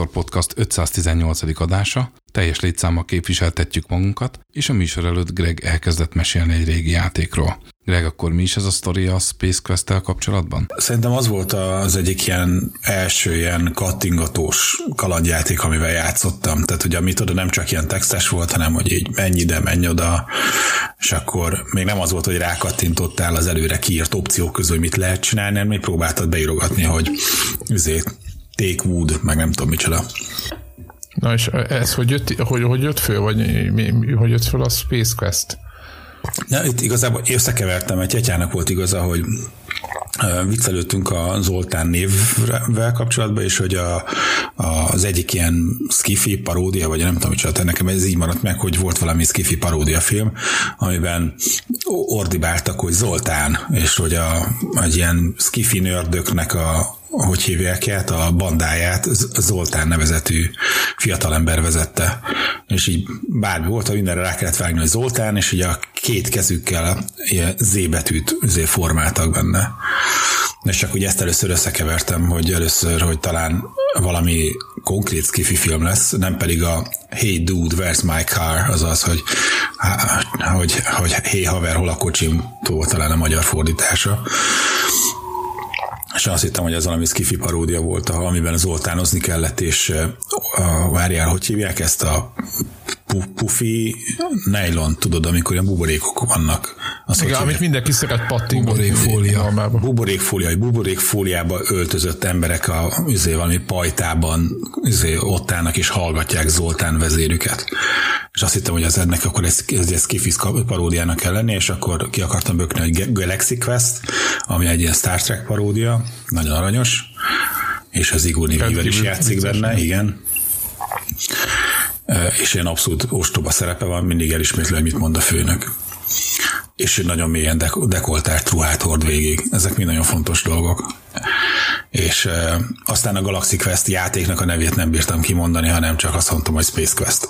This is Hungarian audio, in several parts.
Connector Podcast 518. adása. Teljes létszámmal képviseltetjük magunkat, és a műsor előtt Greg elkezdett mesélni egy régi játékról. Greg, akkor mi is ez a sztori a Space Quest-tel kapcsolatban? Szerintem az volt az egyik ilyen első ilyen kattingatós kalandjáték, amivel játszottam. Tehát ugye amit oda nem csak ilyen textes volt, hanem hogy így menj ide, menj oda, és akkor még nem az volt, hogy rákattintottál az előre kiírt opciók közül, hogy mit lehet csinálni, hanem még próbáltad beírogatni, hogy üzét, take wood, meg nem tudom micsoda. Na és ez hogy jött, hogy, hogy jött föl, vagy mi, hogy jött föl a Space Quest? Ja, itt igazából összekevertem, egy Tyatyának volt igaza, hogy viccelődtünk a Zoltán névvel kapcsolatban, és hogy a, a, az egyik ilyen skifi paródia, vagy nem tudom, hogy nekem ez így maradt meg, hogy volt valami skifi paródia film, amiben ordibáltak, hogy Zoltán, és hogy a, egy ilyen skifi nördöknek a, hogy hívják át, a bandáját Zoltán nevezetű fiatalember vezette. És így bármi volt, ha mindenre rá kellett vágni, hogy Zoltán, és így a két kezükkel ilyen Z betűt Z formáltak benne. És csak úgy ezt először összekevertem, hogy először, hogy talán valami konkrét skifi film lesz, nem pedig a Hey dude, where's my car, azaz, hogy, hogy, hogy hey haver, hol a kocsim, túl talán a magyar fordítása. És azt hittem, hogy ez valami skifi paródia volt, amiben zoltánozni kellett, és várjál, hogy hívják ezt a pufi nylon, tudod, amikor ilyen buborékok vannak. Azt Igen, amit mindenki szeret patting. Buborékfólia. Buborékfólia, buborékfóliába öltözött emberek a üzé, valami pajtában üzé, ott állnak és hallgatják Zoltán vezérüket. És azt hittem, hogy az ennek akkor ez, ez, ez Kifis paródiának kell lenni, és akkor ki akartam bökni, hogy Galaxy Quest, ami egy ilyen Star Trek paródia, nagyon aranyos, és az Igor Nivivel is játszik benne, igen és ilyen abszolút ostoba szerepe van, mindig elismétlő, hogy mit mond a főnök. És nagyon mélyen dek- dekoltárt ruhát hord végig. Ezek mind nagyon fontos dolgok. És e, aztán a Galaxy Quest játéknak a nevét nem bírtam kimondani, hanem csak azt mondtam, hogy Space Quest.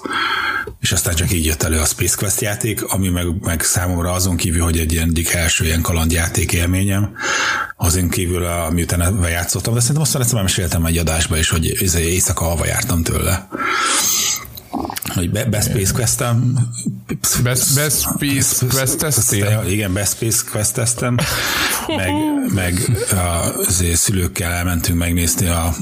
És aztán csak így jött elő a Space Quest játék, ami meg, meg számomra azon kívül, hogy egy ilyen egyik első ilyen kalandjáték élményem, azon kívül, a, miután játszottam, de szerintem aztán egyszer meséltem egy adásba is, hogy éjszaka alva jártam tőle hogy Best Space Quest-em. Best, best Space Quest-eztél? Igen, Best Space Quest-eztem. meg, meg az szülőkkel elmentünk megnézni a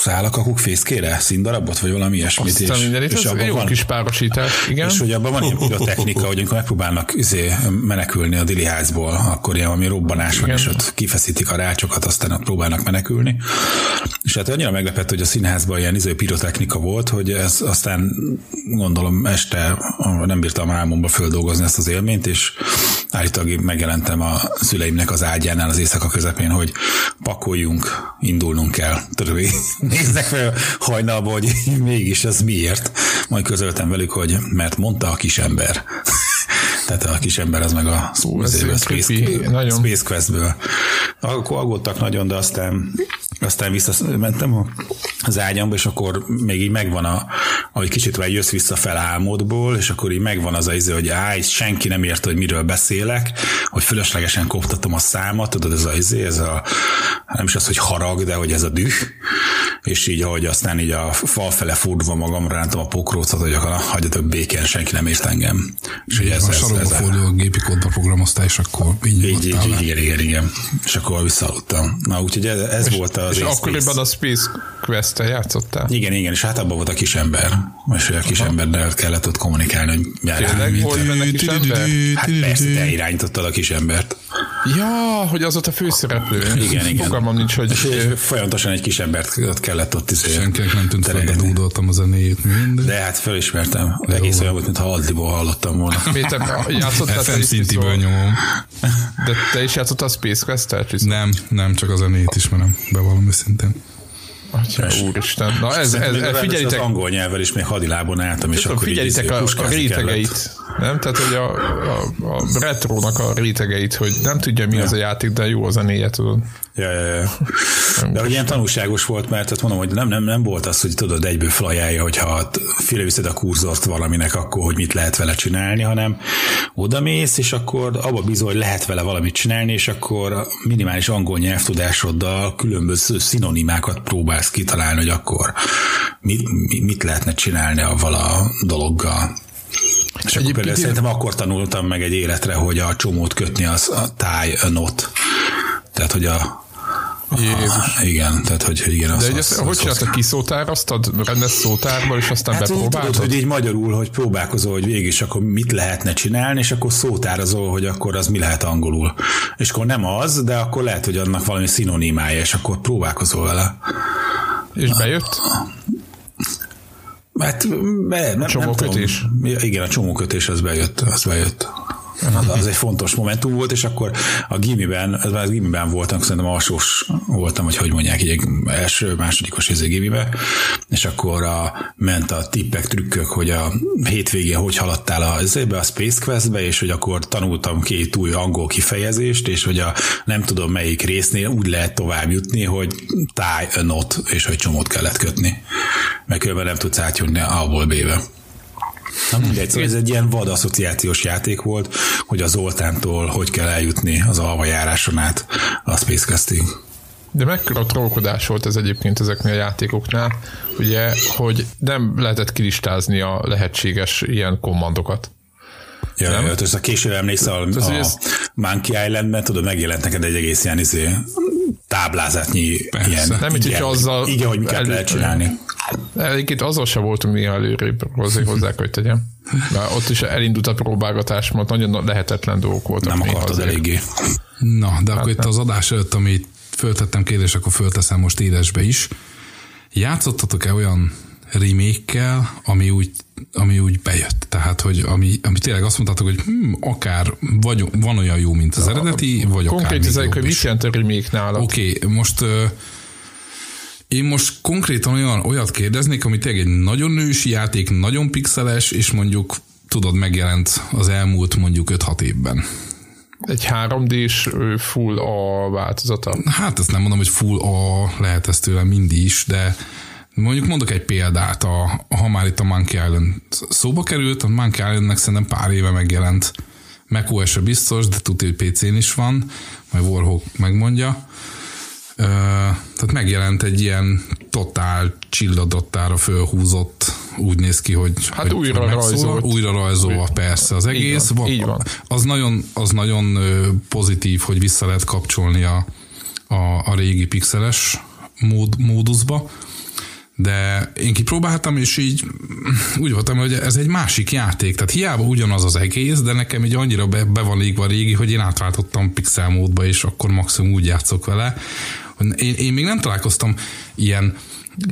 szálakakuk fészkére, színdarabot, vagy valami ilyesmit. Aztán és, minden, és abban jó van, kis párosítás, igen. És hogy abban van ilyen pirotechnika, hogy amikor megpróbálnak izé, menekülni a dili házból, akkor ilyen valami robbanás igen. van, és ott kifeszítik a rácsokat, aztán ott próbálnak menekülni. És hát annyira meglepett, hogy a színházban ilyen izé pirotechnika volt, hogy ez aztán gondolom este nem bírtam álmomba földolgozni ezt az élményt, és állítólag megjelentem a szüleimnek az ágyánál az éjszaka közepén, hogy pakoljunk, indulnunk kell. Tudod, néznek fel hajnalba, hogy mégis ez miért. Majd közöltem velük, hogy mert mondta a kisember. Tehát a kisember az meg a, Ú, ez a Space, nagyon. Space Questből. Akkor aggódtak nagyon, de aztán aztán visszamentem az ágyamba, és akkor még így megvan a, ahogy kicsit vagy jössz vissza fel álmodból, és akkor így megvan az a izé, hogy áj, senki nem érte, hogy miről beszélek, hogy fölöslegesen koptatom a számat, tudod, ez a izé, ez a, nem is az, hogy harag, de hogy ez a düh, és így, ahogy aztán így a fal fele fordulva magamra rántom a pokrócot, hogy akkor hagyjatok békén, senki nem ért engem. És ugye ez, ez, fordul a gépi kódba programoztál, és akkor így, így, így, így igen, igen, igen. És akkor visszaaludtam. Na, úgyhogy ez, ez és, volt az És akkoriban a Space Quest-tel játszottál? Igen, igen, és hát abban volt a kisember. És a kisemberrel kellett ott kommunikálni, hogy Tényleg volt benne kisember? Hát persze, te irányítottad a kisembert. Ja, hogy az ott a főszereplő. Igen, igen. Fogalmam nincs, hogy... És folyamatosan egy kisembert kellett ott is. Senkinek nem tűnt fel, dúdoltam a zenéjét mind. De hát felismertem. Egész olyan volt, mintha Aldiból hallottam volna. Péter, játszottál FM szintiből nyomom. De te is játszottál a Space Quest-tel? Nem, nem, csak a zenét ismerem, bevallom őszintén. Atya, úristen. Na ez, ez, ez, figyelitek. Az angol nyelvvel is még hadilábon álltam, és akkor figyelitek a, a rétegeit, Nem? Tehát, hogy a, a, a retrónak a rétegeit, hogy nem tudja, mi ja. az a játék, de jó az a négyet, tudod. Ja, ja, ja. De hogy ilyen tanulságos volt, mert tehát mondom, hogy nem, nem, nem volt az, hogy tudod, egyből felajánlja, hogyha félreviszed a kurzort valaminek, akkor hogy mit lehet vele csinálni, hanem oda mész, és akkor abba bizony, hogy lehet vele valamit csinálni, és akkor minimális angol nyelvtudásoddal különböző szinonimákat próbálsz kitalálni, hogy akkor mit, mit lehetne csinálni avval a dologgal. És akkor például szerintem akkor tanultam meg egy életre, hogy a csomót kötni az a táj a not. Tehát, hogy a, Jézus. Ah, igen, tehát hogy igen. De az, ezt, az, hogy csináltad, kiszótároztad rendes szótárból, és aztán hát bepróbáltad? Tudod, hogy így magyarul, hogy próbálkozol, hogy végig is akkor mit lehetne csinálni, és akkor szótározol, hogy akkor az mi lehet angolul. És akkor nem az, de akkor lehet, hogy annak valami szinonimája, és akkor próbálkozol vele. És bejött? Hát, be, nem, a csomókötés? Nem tudom. Igen, a csomókötés az bejött, az bejött. Az, az egy fontos momentum volt, és akkor a gimiben, ez már gimiben voltam, szerintem alsós voltam, hogy hogy mondják, így első, másodikos izé gimibe, és akkor a, ment a tippek, trükkök, hogy a hétvégén hogy haladtál a, a Space Quest-be, és hogy akkor tanultam két új angol kifejezést, és hogy a nem tudom melyik résznél úgy lehet tovább jutni, hogy tie a not, és hogy csomót kellett kötni. Mert különben nem tudsz átjönni A-ból B-be. Na mindegy, szóval ez egy ilyen vad asszociációs játék volt, hogy az Zoltántól hogy kell eljutni az alvajáráson át a Space Casting. De mekkora trollkodás volt ez egyébként ezeknél a játékoknál, ugye, hogy nem lehetett kilistázni a lehetséges ilyen kommandokat. Ja, nem? Ja, a később emlékszel a, a ez... Monkey Island-ben, tudod, megjelent neked egy egész ilyen izé, táblázatnyi Persze. ilyen. Nem, mint hogy azzal... Igen, hogy miket el, lehet csinálni. Egyébként azzal sem voltunk mi előrébb hozzá, hozzá hogy tegyem. Mert ott is elindult a próbálgatás, mert nagyon lehetetlen dolgok voltak. Nem akartad eléggé. Na, de hát akkor nem. itt az adás előtt, amit föltettem kérdés, akkor fölteszem most édesbe is. Játszottatok-e olyan remake ami úgy, ami úgy bejött. Tehát, hogy ami, ami tényleg azt mondtátok, hogy hm, akár vagy van olyan jó, mint az eredeti, vagy akár Konkrét ezek, hogy mit jelent a remake nálad? Oké, okay, most én most konkrétan olyan, olyat kérdeznék, ami tényleg egy nagyon nősi játék, nagyon pixeles, és mondjuk tudod, megjelent az elmúlt mondjuk 5-6 évben. Egy 3D-s full A változata? Hát ezt nem mondom, hogy full A lehet ez tőle mindig is, de Mondjuk mondok egy példát, a, ha már itt a Monkey Island szóba került, a Monkey Islandnek szerintem pár éve megjelent macos -e biztos, de tudja, hogy PC-n is van, majd Warhawk megmondja. Ö, tehát megjelent egy ilyen totál csilladottára fölhúzott, úgy néz ki, hogy hát hogy újra rajzolt. Újra rajzolva persze az egész. Így van, így van. Az, nagyon, az nagyon pozitív, hogy vissza lehet kapcsolni a, a, a régi pixeles mód, módusba de én kipróbáltam, és így úgy voltam, hogy ez egy másik játék, tehát hiába ugyanaz az egész, de nekem így annyira be, be van égve a régi, hogy én átváltottam pixel módba, és akkor maximum úgy játszok vele. Én, én még nem találkoztam ilyen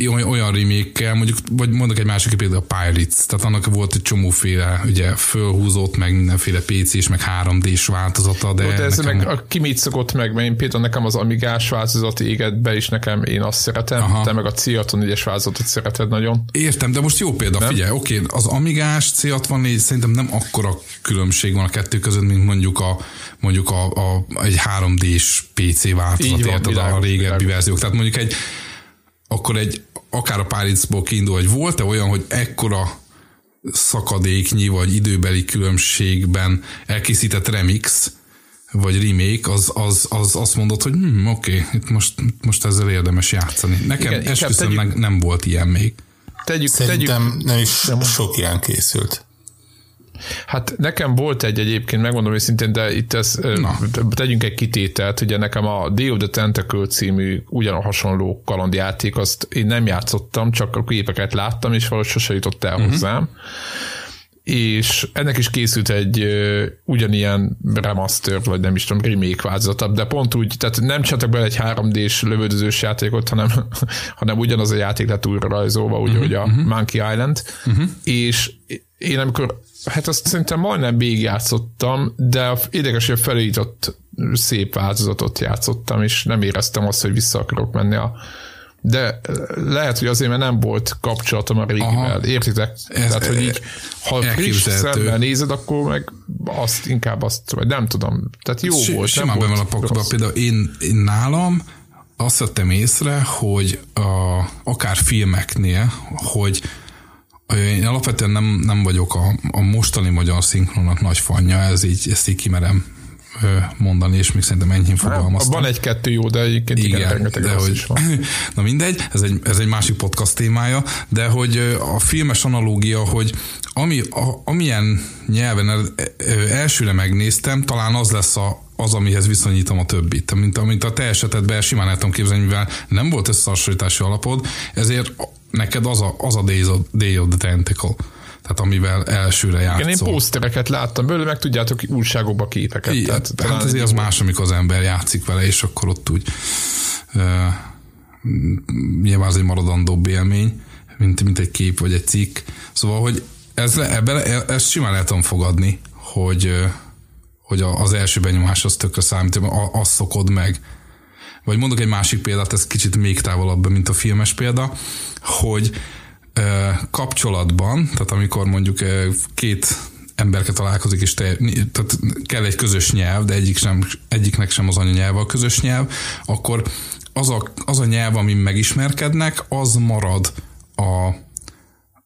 olyan remake mondjuk, vagy mondok egy másik például a Pirates, tehát annak volt egy csomóféle, ugye fölhúzott, meg mindenféle pc és meg 3D-s változata, de, de ez nekem... meg a, ki mit szokott meg, mert én például nekem az Amigás változat éget be is nekem, én azt szeretem, Aha. te meg a C64-es változatot szereted nagyon. Értem, de most jó példa, nem? figyelj, oké, az Amigás C64 szerintem nem akkora különbség van a kettő között, mint mondjuk a mondjuk a, a egy 3D-s PC változat, érted, a régebbi verziók. Tehát mondjuk egy akkor egy, akár a Párizsból kiindul, hogy volt-e olyan, hogy ekkora szakadéknyi vagy időbeli különbségben elkészített remix, vagy remake, az, az, az azt mondott, hogy hm, oké, okay, itt most, most ezzel érdemes játszani. Nekem Igen, esküszöm tegyük, nem volt ilyen még. Tegyük, Szerintem tegyük, nem is sok ilyen készült. Hát nekem volt egy egyébként, megmondom őszintén, de itt ez, Na. tegyünk egy kitételt, ugye nekem a Day of the Tentacle című ugyan hasonló kalandjáték, azt én nem játszottam, csak a képeket láttam, és valahogy sose jutott el uh-huh. hozzám és ennek is készült egy uh, ugyanilyen remaster, vagy nem is tudom, remake változata, de pont úgy, tehát nem csináltak bele egy 3D-s lövöldözős játékot, hanem, hanem ugyanaz a játék lett újra rajzolva, úgy, uh-huh, hogy a uh-huh. Monkey Island, uh-huh. és én amikor hát azt szerintem majdnem végigjátszottam, de érdekes, hogy a felújított szép változatot játszottam, és nem éreztem azt, hogy vissza akarok menni a de lehet, hogy azért, mert nem volt kapcsolatom a régivel. Értitek? Ez, Tehát, hogy így, ha friss szemmel nézed, akkor meg azt inkább azt, vagy nem tudom. Tehát jó S- volt. Simán nem van a pakba. Például én, én nálam azt vettem észre, hogy a, akár filmeknél, hogy én alapvetően nem, nem vagyok a, a mostani magyar szinkronnak nagy fanya, ez így, ezt így kimerem mondani, és még szerintem enyhén fogalmaztam. Van egy-kettő jó, de egyébként igen, igen de hogy, is van. Na mindegy, ez egy, ez egy másik podcast témája, de hogy a filmes analógia, hogy ami, a, amilyen nyelven elsőre megnéztem, talán az lesz a, az, amihez viszonyítom a többit. Mint, mint a te esetedben simán el tudom képzelni, mivel nem volt összehasonlítási alapod, ezért neked az a, az a Days of, Day of the Tentacle tehát amivel elsőre játszol. Igen, én pósztereket láttam belőle, meg tudjátok újságokba képeket. Igen, tehát, hát azért az más, amikor az ember játszik vele, és akkor ott úgy uh, nyilván az egy maradandóbb élmény, mint, mint egy kép vagy egy cikk. Szóval, hogy ez, ebben, ezt simán el tudom fogadni, hogy, hogy az első benyomás az tökre számít, azt szokod meg. Vagy mondok egy másik példát, ez kicsit még távolabb, mint a filmes példa, hogy kapcsolatban, tehát amikor mondjuk két emberke találkozik, és te, tehát kell egy közös nyelv, de egyik sem, egyiknek sem az anyanyelve a közös nyelv, akkor az a, az a nyelv, amin megismerkednek, az marad a,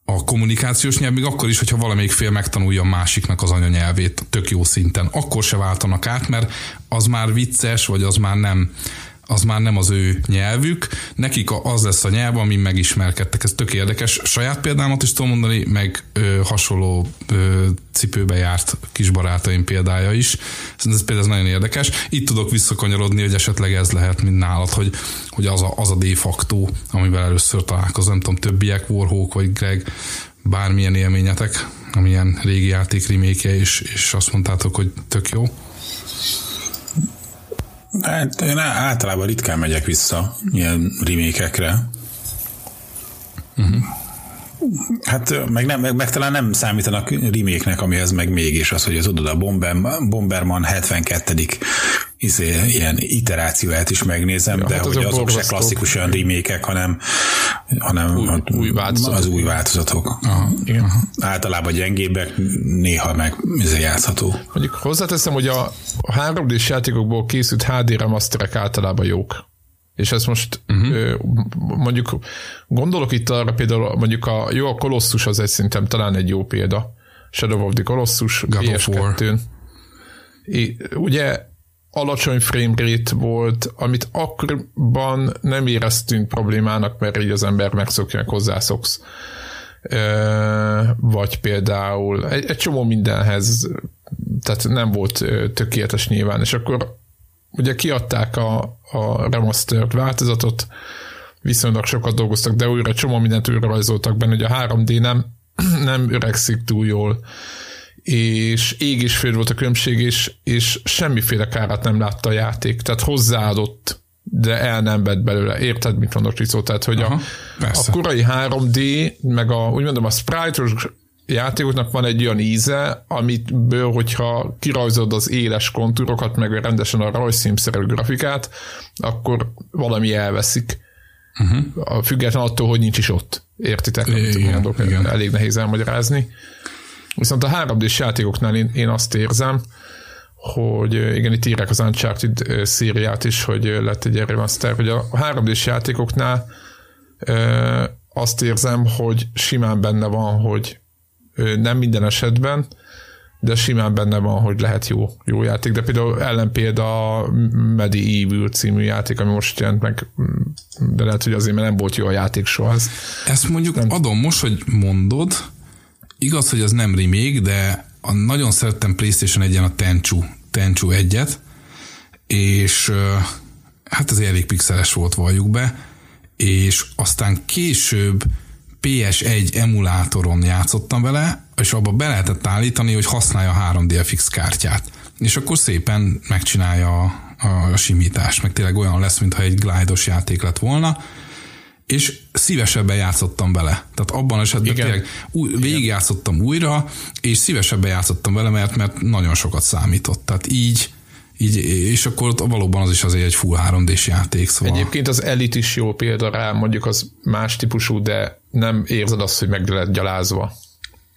a kommunikációs nyelv, még akkor is, hogyha valamelyik fél megtanulja a másiknak az anyanyelvét tök jó szinten, akkor se váltanak át, mert az már vicces, vagy az már nem, az már nem az ő nyelvük, nekik az lesz a nyelv, amin megismerkedtek. Ez tök érdekes. Saját példámat is tudom mondani, meg ö, hasonló ö, cipőbe járt kis barátaim példája is. Ez például nagyon érdekes. Itt tudok visszakanyarodni, hogy esetleg ez lehet, mint nálad, hogy, hogy az, a, az a de facto, amivel először találkozom, nem tudom, többiek, Warhawk vagy Greg, bármilyen élményetek, amilyen régi játék reméke, és, és azt mondtátok, hogy tök jó. Hát én általában ritkán megyek vissza ilyen remékekre. Uh-huh. Hát meg, nem, meg, meg talán nem számítanak reméknek, amihez meg mégis az, hogy az odod a Bomber, Bomberman 72 izé, ilyen iterációját is megnézem, ja, de hát hogy azok se klasszikus olyan remékek, hanem, hanem új, hát, új változatok. az új változatok. Aha, igen. Általában gyengébbek, néha meg izé játszható. Mondjuk hozzáteszem, hogy a 3 d játékokból készült HD remasterek általában jók. És ezt most uh-huh. mondjuk gondolok itt arra például, mondjuk a jó, a Colossus az egy szintem talán egy jó példa. Shadow of the Colossus PS2-n. Ugye alacsony frame rate volt, amit akkorban nem éreztünk problémának, mert így az ember megszokja, meg hozzászoksz. Vagy például egy, egy csomó mindenhez, tehát nem volt tökéletes nyilván, és akkor ugye kiadták a, a remastered változatot, viszonylag sokat dolgoztak, de újra csomó mindent újra rajzoltak benne, hogy a 3D nem, nem öregszik túl jól, és ég és fél volt a különbség, és, és semmiféle kárát nem látta a játék, tehát hozzáadott de el nem vett belőle. Érted, mit mondok, Csicó? Tehát, hogy Aha, a, a korai 3D, meg a, úgy mondom, a sprite játékoknak van egy olyan íze, amitből, hogyha kirajzod az éles kontúrokat, meg rendesen a rajzszímszerű grafikát, akkor valami elveszik. Uh-huh. Független attól, hogy nincs is ott. Értitek? Igen, mondok, igen. Elég nehéz elmagyarázni. Viszont a 3D-s játékoknál én, én azt érzem, hogy igen, itt írják az Uncharted szériát is, hogy lett egy remaster, hogy a 3D-s játékoknál azt érzem, hogy simán benne van, hogy nem minden esetben, de simán benne van, hogy lehet jó, jó játék. De például ellenpélda a Medieval című játék, ami most jelent meg, de lehet, hogy azért, mert nem volt jó a játék soha. Ez Ezt mondjuk nem... adom most, hogy mondod, igaz, hogy az nem remake, de a, nagyon szerettem PlayStation 1 a Tenchu, Tenchu 1-et, és hát ez elég pixeles volt, valljuk be, és aztán később PS1 emulátoron játszottam vele, és abba be lehetett állítani, hogy használja a 3DFX kártyát. És akkor szépen megcsinálja a, a simítást, meg tényleg olyan lesz, mintha egy glidos játék lett volna, és szívesebben játszottam bele. Tehát abban esetben Igen. tényleg új, végigjátszottam újra, és szívesebben játszottam vele, mert, mert nagyon sokat számított. Tehát így így, és akkor ott valóban az is azért egy full 3D-s játék. Szóval... Egyébként az Elite is jó példa rá, mondjuk az más típusú, de nem érzed azt, hogy meg lett gyalázva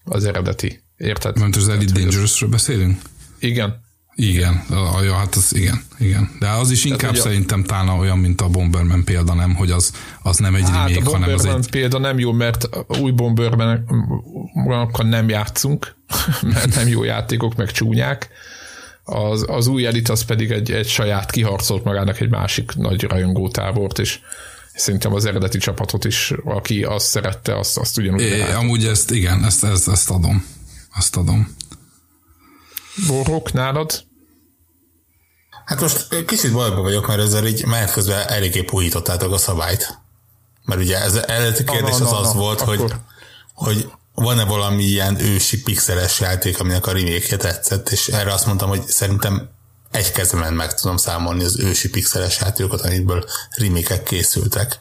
az eredeti. Érted? Mert az Elite Dangerous-ről beszélünk? Igen. Igen, a, ja, hát az igen, igen. De az is inkább Tehát, szerintem talán olyan, mint a Bomberman példa, nem, hogy az, az nem egy hát remake, hanem az egy... példa nem jó, mert új Bomberman akkor nem játszunk, mert nem jó játékok, meg csúnyák. Az, az új Elite az pedig egy, egy saját kiharcolt magának egy másik nagy rajongótábort, és szerintem az eredeti csapatot is, aki azt szerette, azt, azt ugyanúgy é, Amúgy ezt, igen, ezt, ezt, ezt adom. Azt adom. Borok, nálad? Hát most kicsit bajban vagyok, mert ezzel így menet közben eléggé puhítottátok a szabályt. Mert ugye ez eredeti kérdés az az volt, hogy, hogy van-e valami ilyen ősi pixeles játék, aminek a remake tetszett, és erre azt mondtam, hogy szerintem egy kezemen meg tudom számolni az ősi pixeles játékokat, amikből remake készültek.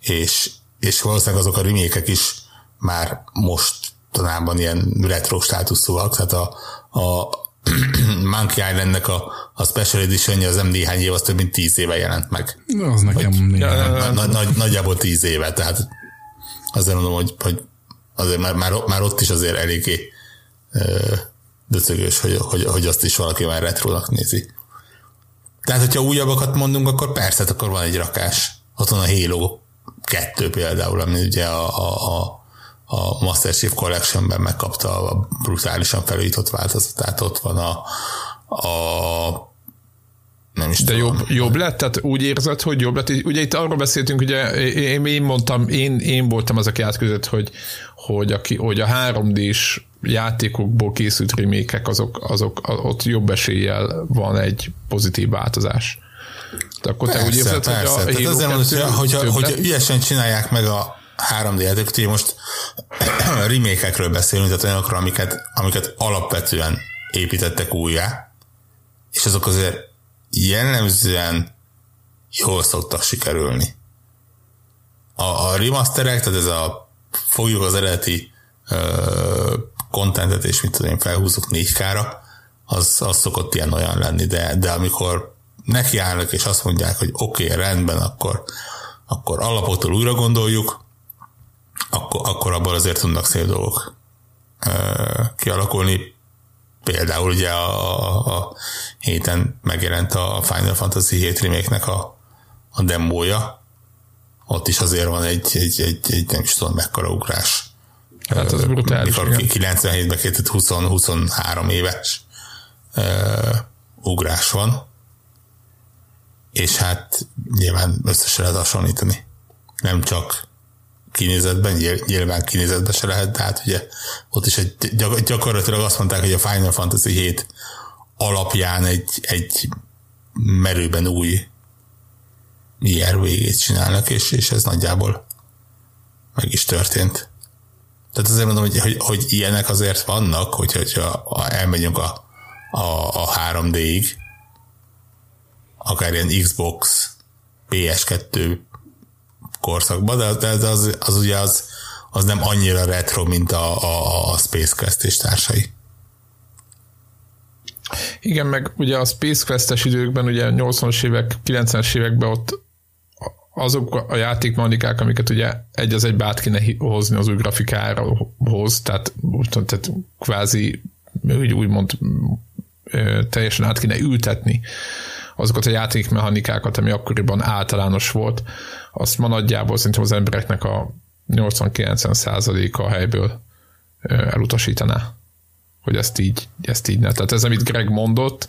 És, és valószínűleg azok a remake is már most tanában ilyen retro státuszúak, tehát a, a Monkey Islandnek a, a Special edition az nem néhány év, az több mint tíz éve jelent meg. Az nekem Vagy, ja, nagy, nagy, nagyjából tíz éve, tehát azért mondom, hogy, hogy azért már, már, már ott is azért eléggé döcögös, hogy, hogy, hogy azt is valaki már retrónak nézi. Tehát, hogyha újabbakat mondunk, akkor persze, akkor van egy rakás. Ott van a Halo 2 például, ami ugye a, a, a a Master Chief Collection-ben megkapta a brutálisan felújított változatát, ott van a, a nem is De tudom. jobb, jobb lett? Tehát úgy érzed, hogy jobb lett? Ugye itt arról beszéltünk, ugye én, én mondtam, én, én voltam az, aki átközött, hogy, hogy, aki, hogy a 3D-s játékokból készült remékek, azok, azok, ott jobb eséllyel van egy pozitív változás. De akkor persze, te úgy érzed, persze. hogy a Tehát azért mondom, hogy, hogyha, hogyha ügyesen csinálják meg a 3D játékot, ugye most remékekről beszélünk, tehát olyanokról, amiket, amiket alapvetően építettek újjá, és azok azért jellemzően jól szoktak sikerülni. A, a remasterek, tehát ez a fogjuk az eredeti kontentet, és mit tudom én, felhúzok 4K-ra, az, az szokott ilyen olyan lenni, de, de amikor nekiállnak, és azt mondják, hogy oké, okay, rendben, akkor, akkor alapoktól újra gondoljuk, akkor, akkor abból azért tudnak szép dolgok kialakulni. Például ugye a, a, a héten megjelent a Final Fantasy 7 remake a, a demója, ott is azért van egy, egy, egy, egy nem is tudom mekkora ugrás. Hát az brutális. Mikor 97-ben 20-23 éves uh, ugrás van, és hát nyilván összesen lehet hasonlítani. Nem csak kinézetben, nyilván kinézetben se lehet, de hát ugye ott is egy, gyakorlatilag azt mondták, hogy a Final Fantasy 7 alapján egy, egy merőben új IRV-t csinálnak, és, és ez nagyjából meg is történt. Tehát azért mondom, hogy, hogy, hogy ilyenek azért vannak, hogy, hogyha elmegyünk a, a, a 3D-ig, akár ilyen Xbox, PS2 korszakban, de, de az, az ugye az, az nem annyira retro, mint a, a, a Space Quest és társai. Igen, meg ugye a Space Quest-es időkben, ugye 80-as évek, 90-es években ott azok a játékmechanikák, amiket ugye egy az egybe át kéne hozni az új grafikához, tehát, tehát kvázi úgy, úgymond teljesen át kéne ültetni azokat a játékmechanikákat, ami akkoriban általános volt, azt ma nagyjából szerintem az embereknek a 80-90 százaléka a helyből elutasítaná, hogy ezt így, ezt így ne. Tehát ez, amit Greg mondott,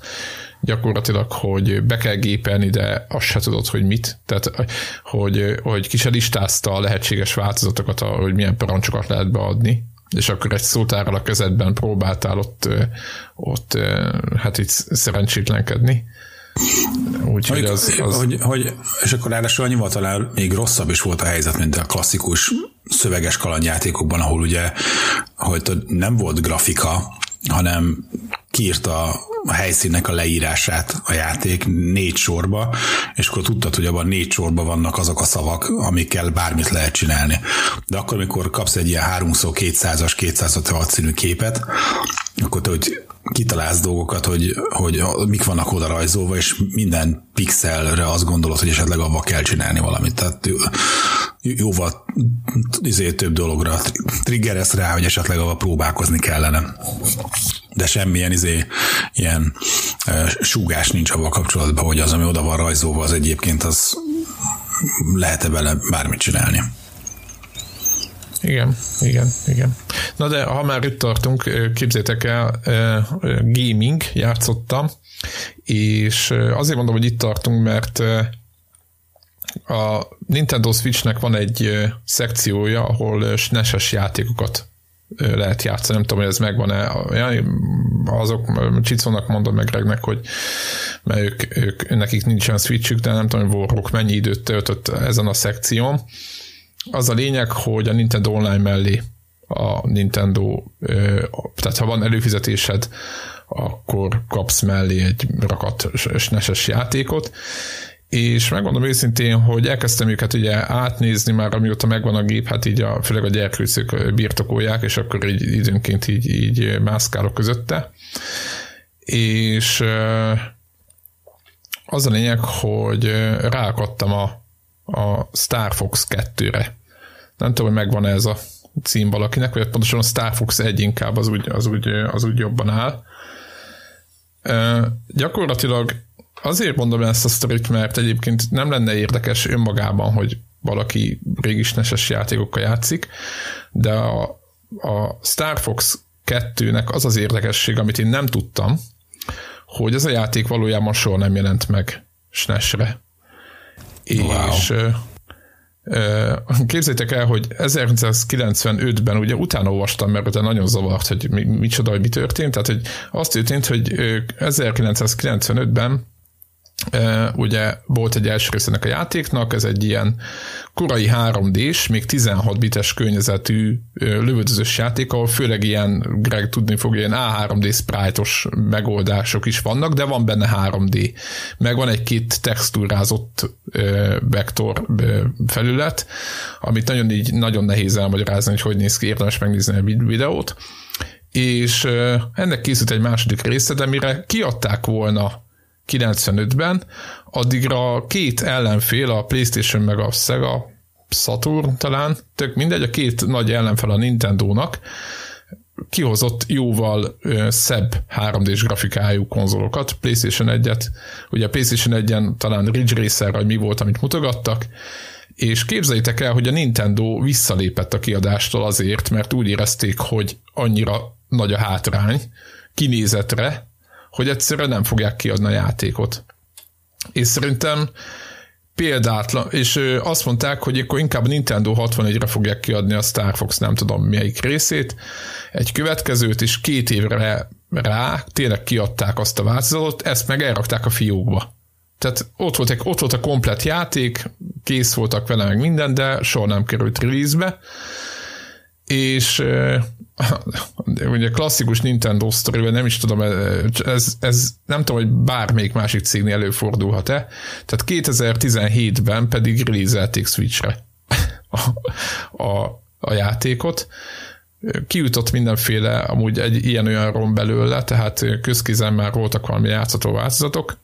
gyakorlatilag, hogy be kell gépelni, de azt se tudod, hogy mit. Tehát, hogy, hogy ki se listázta a lehetséges változatokat, hogy milyen parancsokat lehet beadni, és akkor egy szótárral a kezedben próbáltál ott, ott hát itt szerencsétlenkedni. Úgyhogy az, az... Hogy, hogy, és akkor ráadásul annyival talán még rosszabb is volt a helyzet, mint a klasszikus szöveges kalandjátékokban, ahol ugye, hogy nem volt grafika, hanem kiírta a helyszínnek a leírását a játék négy sorba, és akkor tudtad, hogy abban négy sorban vannak azok a szavak, amikkel bármit lehet csinálni. De akkor, amikor kapsz egy ilyen 3x200-as, 256 színű képet, akkor te, hogy kitalálsz dolgokat, hogy, hogy mik vannak oda rajzolva, és minden pixelre azt gondolod, hogy esetleg abba kell csinálni valamit. Tehát jóval izé, több dologra triggeresz rá, hogy esetleg abba próbálkozni kellene. De semmilyen izé, ilyen e, súgás nincs abban kapcsolatban, hogy az, ami oda van rajzolva, az egyébként az lehet-e vele bármit csinálni. Igen, igen, igen. Na de ha már itt tartunk, képzétek el, gaming játszottam, és azért mondom, hogy itt tartunk, mert a Nintendo Switchnek van egy szekciója, ahol SNES-es játékokat lehet játszani, nem tudom, hogy ez megvan-e, azok Csicónak mondom meg Regnek, hogy mert ők, ők, nekik nincsen switchük, de nem tudom, hogy Warrock mennyi időt töltött ezen a szekción, az a lényeg, hogy a Nintendo Online mellé a Nintendo, tehát ha van előfizetésed, akkor kapsz mellé egy rakat SNES-es játékot, és megmondom őszintén, hogy elkezdtem őket ugye átnézni már, amióta megvan a gép, hát így a, főleg a gyerkőcök birtokolják, és akkor így időnként így, így mászkálok közötte. És az a lényeg, hogy ráakadtam a, a Star Fox 2-re. Nem tudom, hogy megvan ez a cím valakinek, vagy pontosan a Star Fox 1 inkább az úgy, az úgy, az úgy jobban áll. E, gyakorlatilag azért mondom ezt a sztorit, mert egyébként nem lenne érdekes önmagában, hogy valaki régi neses játékokkal játszik, de a, a Star Fox 2-nek az az érdekesség, amit én nem tudtam, hogy ez a játék valójában soha nem jelent meg SNES-re. Wow. És Képzeljétek el, hogy 1995-ben ugye utána olvastam, mert utána nagyon zavart, hogy mi, micsoda, hogy mi történt. Tehát, hogy azt történt, hogy 1995-ben ugye volt egy első részének a játéknak, ez egy ilyen korai 3D-s, még 16 bites környezetű lövöldözős játék, ahol főleg ilyen, Greg tudni fog, ilyen A3D sprite-os megoldások is vannak, de van benne 3D. Meg van egy két textúrázott vektor felület, amit nagyon így nagyon nehéz elmagyarázni, hogy hogy néz ki, érdemes megnézni a videót. És ennek készült egy második része, de mire kiadták volna 95-ben, addigra két ellenfél, a PlayStation meg a Sega Saturn talán, tök mindegy, a két nagy ellenfel a Nintendo-nak kihozott jóval ö, szebb 3D-s grafikájú konzolokat, PlayStation 1-et, ugye a PlayStation 1-en talán Ridge Racer, vagy mi volt, amit mutogattak, és képzeljétek el, hogy a Nintendo visszalépett a kiadástól azért, mert úgy érezték, hogy annyira nagy a hátrány kinézetre, hogy egyszerűen nem fogják kiadni a játékot. És szerintem példátlan, és azt mondták, hogy akkor inkább Nintendo 61-re fogják kiadni a Star Fox nem tudom melyik részét, egy következőt, és két évre rá tényleg kiadták azt a változatot, ezt meg elrakták a fiókba. Tehát ott volt, egy, ott volt a komplet játék, kész voltak vele meg minden, de soha nem került release-be, és ugye klasszikus Nintendo sztoriban nem is tudom, ez, ez nem tudom, hogy bármelyik másik cégnél előfordulhat-e. Tehát 2017-ben pedig release Switchre a, a, a játékot. Kiütött mindenféle, amúgy egy ilyen-olyan rom belőle, tehát közkizen már voltak valami játszható változatok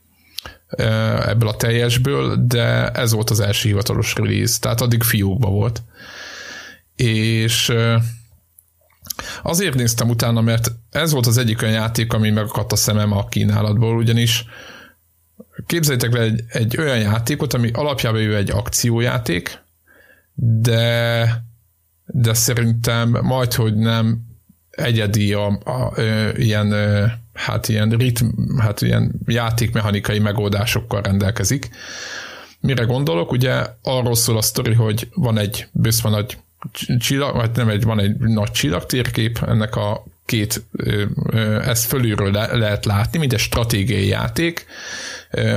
ebből a teljesből, de ez volt az első hivatalos release, tehát addig fiókba volt. És Azért néztem utána, mert ez volt az egyik olyan játék, ami megakadt a szemem a kínálatból, ugyanis képzeljétek le egy, egy olyan játékot, ami alapjában ő egy akciójáték, de, de szerintem majd, hogy nem egyedi a, a, a ilyen, hát ilyen ritm, hát ilyen játékmechanikai megoldásokkal rendelkezik. Mire gondolok? Ugye arról szól a sztori, hogy van egy bőszva nagy csillag, vagy nem egy, van egy nagy csillagtérkép, ennek a két, ezt fölülről le, lehet látni, mint egy stratégiai játék.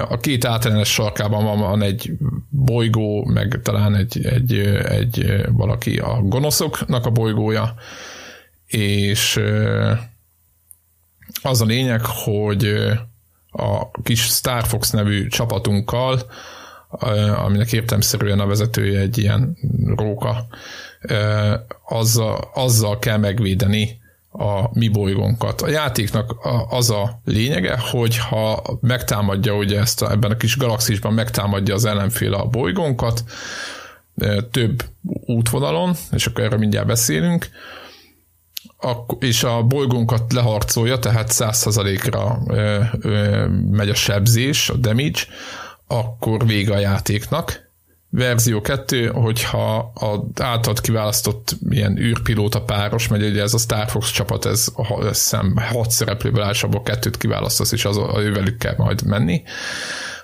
A két általános sarkában van, van egy bolygó, meg talán egy, egy, egy valaki a gonoszoknak a bolygója, és az a lényeg, hogy a kis Star Fox nevű csapatunkkal, aminek értelmszerűen a vezetője egy ilyen róka, azzal, azzal kell megvédeni a mi bolygónkat. A játéknak az a lényege, hogy ha megtámadja ugye ezt a, ebben a kis galaxisban megtámadja az ellenfél a bolygónkat, több útvonalon, és akkor erről mindjárt beszélünk, és a bolygónkat leharcolja, tehát 100%-ra megy a sebzés, a damage, akkor vége a játéknak. Verzió 2, hogyha az általad kiválasztott ilyen űrpilóta páros, mert ugye ez a Star Fox csapat, ez, szem hat szereplőből áll, abból kettőt kiválasztasz, és az, a ővelük kell majd menni,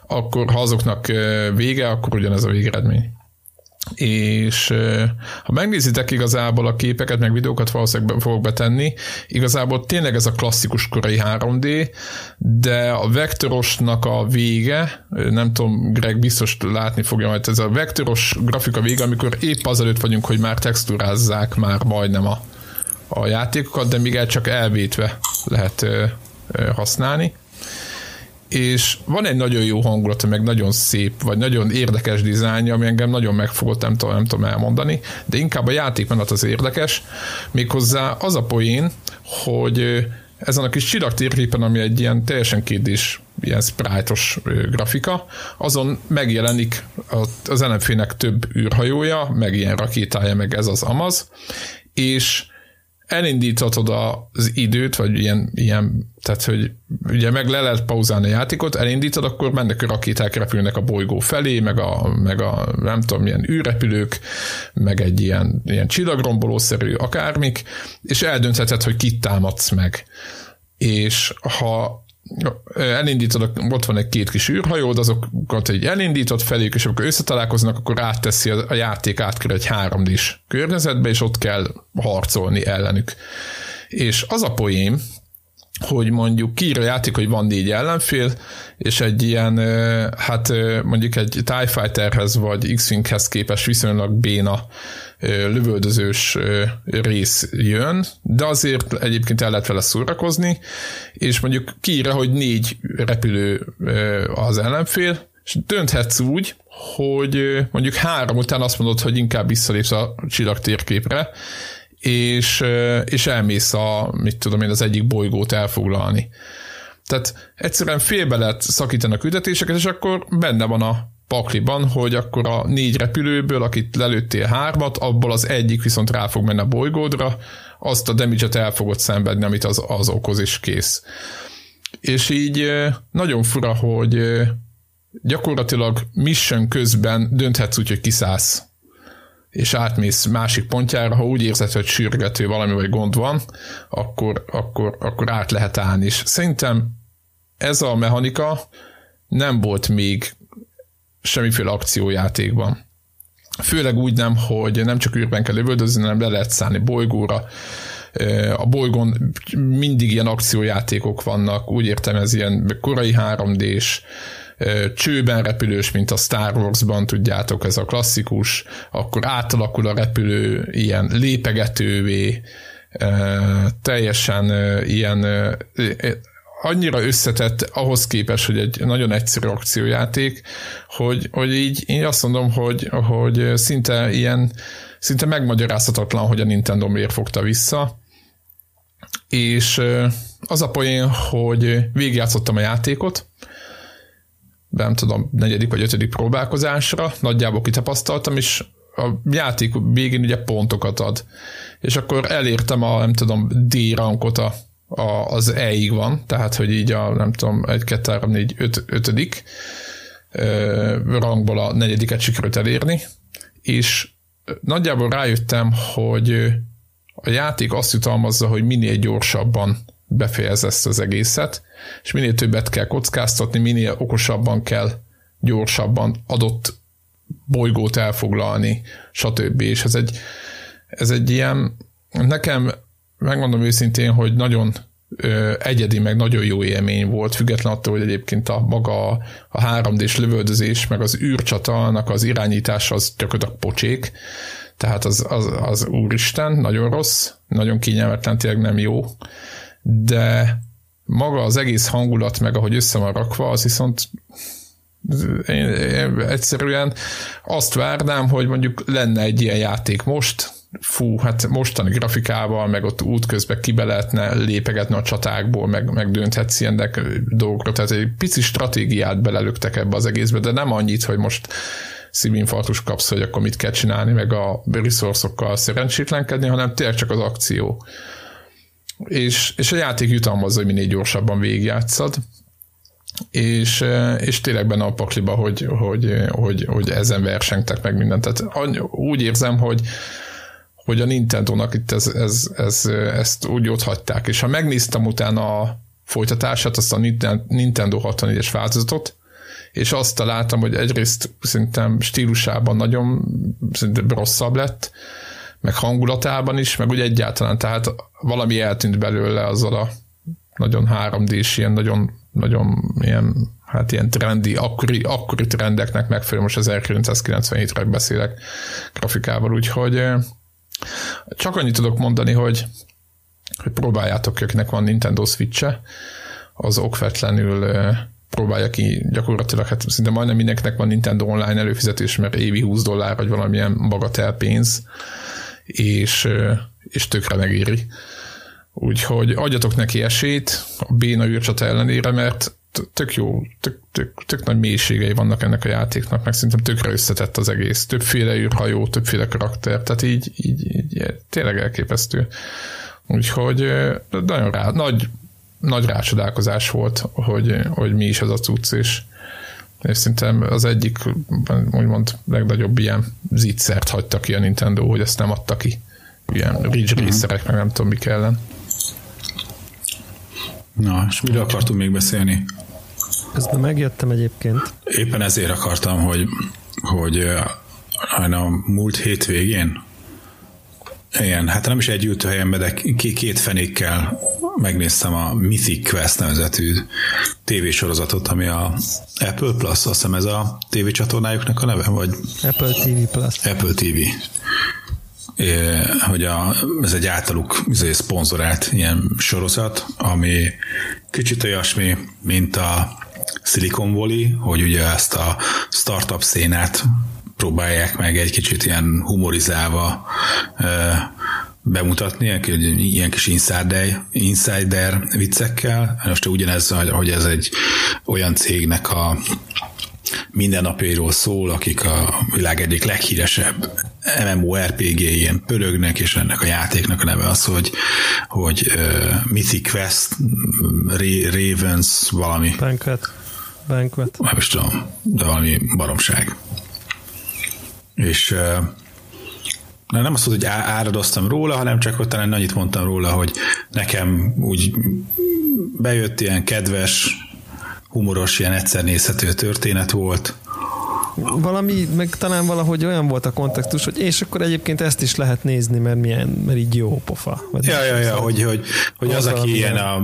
akkor ha azoknak vége, akkor ugyanez a végeredmény és ha megnézitek igazából a képeket, meg videókat valószínűleg fogok betenni, igazából tényleg ez a klasszikus korai 3D, de a vektorosnak a vége, nem tudom, Greg biztos látni fogja majd, ez a vektoros grafika vége, amikor épp azelőtt vagyunk, hogy már texturázzák már majdnem a, a játékokat, de még el csak elvétve lehet használni és van egy nagyon jó hangulata, meg nagyon szép, vagy nagyon érdekes dizájnja, ami engem nagyon megfogott, nem tudom, nem tudom elmondani, de inkább a játékmenet az érdekes, méghozzá az a poén, hogy ezen a kis csillagtérképen, ami egy ilyen teljesen kédés, ilyen sprite grafika, azon megjelenik az ellenfének több űrhajója, meg ilyen rakétája, meg ez az Amaz, és elindíthatod az időt, vagy ilyen, ilyen tehát hogy ugye meg le lehet pauzálni a játékot, elindítod, akkor mennek a rakéták repülnek a bolygó felé, meg a, meg a nem tudom, milyen űrrepülők, meg egy ilyen, ilyen csillagrombolószerű akármik, és eldöntheted, hogy kit támadsz meg. És ha elindítod, ott van egy két kis űrhajód, azokat egy elindítod feléjük, és amikor összetalálkoznak, akkor átteszi a, a játék átkerül egy 3 d környezetbe, és ott kell harcolni ellenük. És az a poém, hogy mondjuk kiír a játék, hogy van négy ellenfél, és egy ilyen, hát mondjuk egy TIE Fighterhez vagy X-Winghez képes viszonylag béna lövöldözős rész jön, de azért egyébként el lehet vele szórakozni, és mondjuk kiírja, hogy négy repülő az ellenfél, és dönthetsz úgy, hogy mondjuk három után azt mondod, hogy inkább visszalépsz a csillag térképre, és, és elmész a, mit tudom én, az egyik bolygót elfoglalni. Tehát egyszerűen félbe lehet szakítani a küldetéseket, és akkor benne van a pakliban, hogy akkor a négy repülőből, akit lelőttél hármat, abból az egyik viszont rá fog menni a bolygódra, azt a damage el fogod szenvedni, amit az, az okoz, és kész. És így nagyon fura, hogy gyakorlatilag mission közben dönthetsz úgy, hogy kiszállsz és átmész másik pontjára, ha úgy érzed, hogy sürgető valami vagy gond van, akkor, akkor, akkor át lehet állni. És szerintem ez a mechanika nem volt még semmiféle akciójátékban. Főleg úgy nem, hogy nem csak űrben kell lövöldözni, hanem le lehet szállni bolygóra. A bolygón mindig ilyen akciójátékok vannak, úgy értem ez ilyen korai 3D-s, csőben repülős, mint a Star Wars-ban, tudjátok, ez a klasszikus, akkor átalakul a repülő ilyen lépegetővé, teljesen ilyen annyira összetett ahhoz képest, hogy egy nagyon egyszerű akciójáték, hogy, hogy így én azt mondom, hogy, hogy szinte ilyen, szinte megmagyarázhatatlan, hogy a Nintendo miért fogta vissza, és az a poén, hogy végigjátszottam a játékot, nem tudom, negyedik vagy ötödik próbálkozásra, nagyjából kitapasztaltam, és a játék végén ugye pontokat ad. És akkor elértem a, nem tudom, D rankot a, a, az E-ig van, tehát hogy így a, nem tudom, 1, 2, 3, 4, 5, ötödik ö, rangból a negyediket sikerült elérni, és nagyjából rájöttem, hogy a játék azt jutalmazza, hogy minél gyorsabban befejez ezt az egészet, és minél többet kell kockáztatni, minél okosabban kell gyorsabban adott bolygót elfoglalni, stb. És ez egy, ez egy ilyen, nekem megmondom őszintén, hogy nagyon egyedi, meg nagyon jó élmény volt, független attól, hogy egyébként a maga a 3D-s lövöldözés, meg az űrcsata, az irányítása az gyakorlatilag pocsék, tehát az, az, az úristen, nagyon rossz, nagyon kényelmetlen, tényleg nem jó, de maga az egész hangulat, meg ahogy össze van rakva, az viszont én, én egyszerűen azt várnám, hogy mondjuk lenne egy ilyen játék most, fú, hát mostani grafikával, meg ott útközben kibe lehetne lépegetni a csatákból, meg, meg dönthetsz ilyen dolgokra, tehát egy pici stratégiát belelöktek ebbe az egészbe, de nem annyit, hogy most szívinfarktus kapsz, hogy akkor mit kell csinálni, meg a resourcokkal szerencsétlenkedni, hanem tényleg csak az akció. És, és a játék jutalmazza, hogy minél gyorsabban végigjátszad, és, és tényleg benne a pakliba, hogy, hogy, hogy, hogy ezen versengtek meg mindent. Tehát úgy érzem, hogy, hogy a Nintendo-nak itt ez, ez, ez, ezt úgy ott hagyták. És ha megnéztem utána a folytatását, azt a Nintendo 64-es változatot, és azt találtam, hogy egyrészt szerintem stílusában nagyon szerintem rosszabb lett, meg hangulatában is, meg úgy egyáltalán, tehát valami eltűnt belőle azzal a nagyon 3D-s, ilyen nagyon, nagyon ilyen, hát ilyen trendi, akkori, akkori trendeknek megfelelő, most az 1997-re beszélek grafikával, úgyhogy csak annyit tudok mondani, hogy, hogy próbáljátok, akinek van Nintendo Switch-e, az okvetlenül próbálja ki gyakorlatilag, hát szinte majdnem mindenkinek van Nintendo online előfizetés, mert évi 20 dollár, vagy valamilyen bagatel pénz, és, és tökre megéri. Úgyhogy adjatok neki esélyt a béna űrcsata ellenére, mert tök jó, tök, tök, tök nagy mélységei vannak ennek a játéknak, meg szerintem tökre összetett az egész. Többféle űrhajó, többféle karakter, tehát így, így, így tényleg elképesztő. Úgyhogy nagyon rá, nagy, nagy rácsodálkozás volt, hogy, hogy mi is az a cucc, és, és szerintem az egyik, úgymond legnagyobb ilyen zicsert hagyta ki a Nintendo, hogy ezt nem adta ki. Ilyen Ridge mhm. Racerek, meg nem tudom mi ellen. Na, és miről akartunk még beszélni? Közben megjöttem egyébként. Éppen ezért akartam, hogy, hogy a múlt hétvégén igen, hát nem is egy ültőhelyen, de két fenékkel megnéztem a Mythic Quest nevezetű tévésorozatot, ami a Apple Plus, azt hiszem ez a tévécsatornájuknak a neve, vagy? Apple TV Plus. Apple TV. É, hogy a, ez egy általuk izé, szponzorált ilyen sorozat, ami kicsit olyasmi, mint a Silicon Valley, hogy ugye ezt a startup szénát próbálják meg egy kicsit ilyen humorizálva bemutatni, ilyen kis insider, insider viccekkel. Most ugyanez, hogy ez egy olyan cégnek a mindennapjairól szól, akik a világ egyik leghíresebb MMORPG ilyen pörögnek, és ennek a játéknak a neve az, hogy, hogy uh, Mythic Quest, Ravens, valami. Banquet. Banquet. Nem is tudom, de valami baromság. És uh, nem azt mondod, hogy áradoztam róla, hanem csak hogy talán annyit mondtam róla, hogy nekem úgy bejött ilyen kedves, humoros, ilyen egyszer nézhető történet volt, valami, meg talán valahogy olyan volt a kontextus, hogy és akkor egyébként ezt is lehet nézni, mert milyen, mert így jó pofa. Vagy ja, ja, ja, hogy, hogy, hogy az, az aki ilyen, a,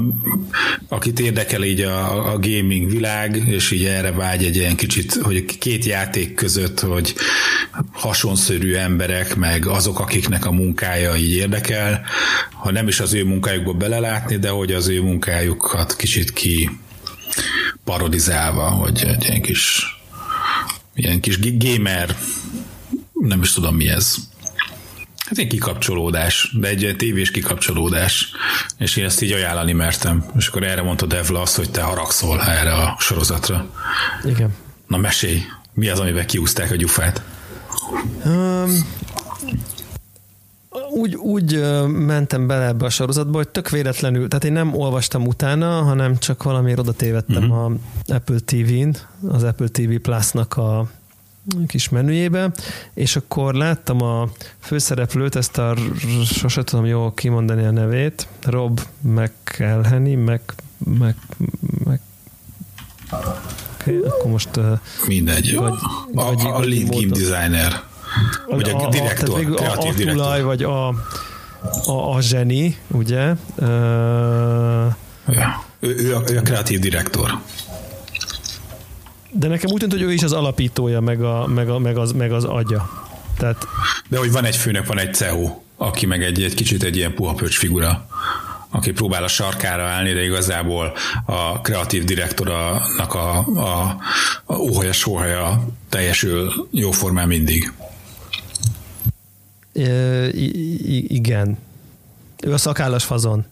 akit érdekel így a, a gaming világ, és így erre vágy egy ilyen kicsit, hogy két játék között, hogy hasonszörű emberek, meg azok, akiknek a munkája így érdekel, ha nem is az ő munkájukba belelátni, de hogy az ő munkájukat kicsit ki parodizálva, hogy egy ilyen kis ilyen kis gamer, nem is tudom mi ez. Hát egy kikapcsolódás, de egy tévés kikapcsolódás, és én ezt így ajánlani mertem. És akkor erre mondta Devla azt, hogy te haragszol erre a sorozatra. Igen. Na mesélj, mi az, amivel kiúzták a gyufát? Um, úgy, úgy mentem bele ebbe a sorozatba, hogy tök véletlenül, tehát én nem olvastam utána, hanem csak valamiért oda tévedtem uh-huh. a Apple TV-n, az Apple TV Plus-nak a kis menüjébe, és akkor láttam a főszereplőt, ezt a sose tudom jól kimondani a nevét, Rob McElhenney, meg, meg, meg okay, akkor most mindegy, vagy, a, vagy a, a lead game designer vagy a, direktor, a, kreatív a, a direktor. Tulaj, vagy a, a, a zseni, ugye? Uh, ja. ő, ő, a, ő a kreatív direktor. De nekem úgy tűnt, hogy ő is az alapítója, meg, a, meg, a, meg, az, meg az agya. Tehát... De hogy van egy főnök, van egy CEO, aki meg egy, egy kicsit egy ilyen puha pöcs figura aki próbál a sarkára állni, de igazából a kreatív direktornak a, a, a óhaja, sóhaja teljesül jóformán mindig. Igen. Ő a szakállas fazon.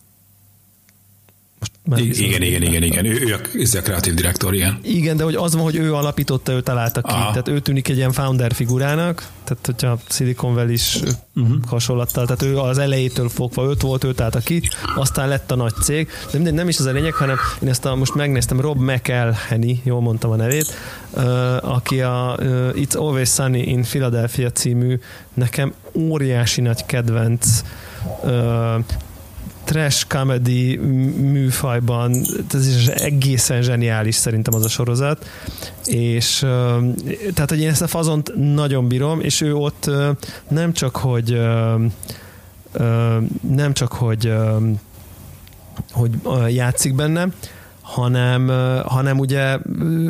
Most igen, igen, igen, igen, Ő, ő a, a kreatív direktor, igen. Igen, de hogy az van, hogy ő alapította, ő találta ki. Aha. Tehát ő tűnik egy ilyen founder figurának, tehát hogyha Silicon Valley is uh-huh. hasonlattal, tehát ő az elejétől fogva öt volt, ő találta ki, aztán lett a nagy cég. De mindegy, nem is az a lényeg, hanem én ezt a, most megnéztem, Rob McElhenney, jól mondtam a nevét, aki a It's Always Sunny in Philadelphia című nekem óriási nagy kedvenc trash comedy műfajban, ez is egészen zseniális szerintem az a sorozat, és tehát, hogy én ezt a fazont nagyon bírom, és ő ott nem csak, hogy nem csak, hogy hogy játszik benne, hanem, hanem ugye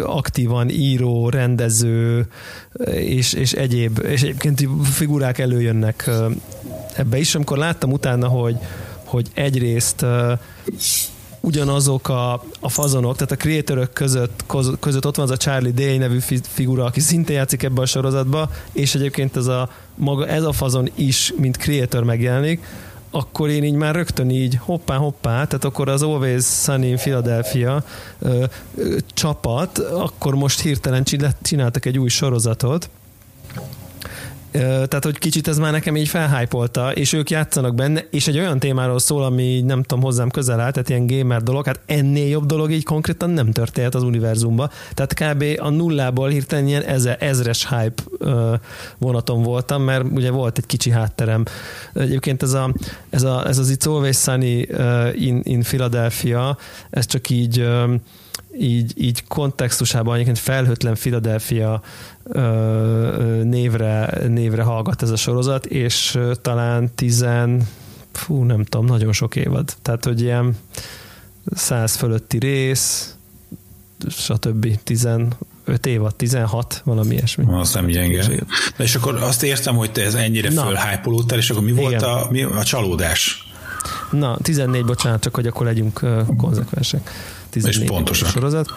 aktívan író, rendező és, és egyéb, és egyébként figurák előjönnek ebbe is. Amikor láttam utána, hogy, hogy egyrészt ugyanazok a, a fazonok, tehát a kreatörök között, között ott van az a Charlie Day nevű figura, aki szintén játszik ebbe a sorozatba, és egyébként ez a, maga, ez a fazon is, mint kreatör megjelenik, akkor én így már rögtön így hoppá, hoppá, tehát akkor az Always Sunny in Philadelphia ö, ö, csapat, akkor most hirtelen csináltak egy új sorozatot, tehát, hogy kicsit ez már nekem így felhájpolta, és ők játszanak benne, és egy olyan témáról szól, ami nem tudom, hozzám közel áll, tehát ilyen gamer dolog, hát ennél jobb dolog így konkrétan nem történt az univerzumban. Tehát kb. a nullából hirtelen ilyen eze, ezres hype vonaton voltam, mert ugye volt egy kicsi hátterem. Egyébként ez, a, ez, a, ez az It's Always Sunny in, in Philadelphia, ez csak így így, így kontextusában egyébként felhőtlen Philadelphia névre, névre hallgat ez a sorozat, és talán tizen, fú, nem tudom, nagyon sok évad. Tehát, hogy ilyen száz fölötti rész, stb. 15 évad, 16, valami ilyesmi. Az nem gyenge. De és akkor azt értem, hogy te ez ennyire fölhájpolódtál, és akkor mi volt a, mi a csalódás? Na, 14, bocsánat, csak hogy akkor legyünk konzekvensek. 14 és pontosan. sorozat.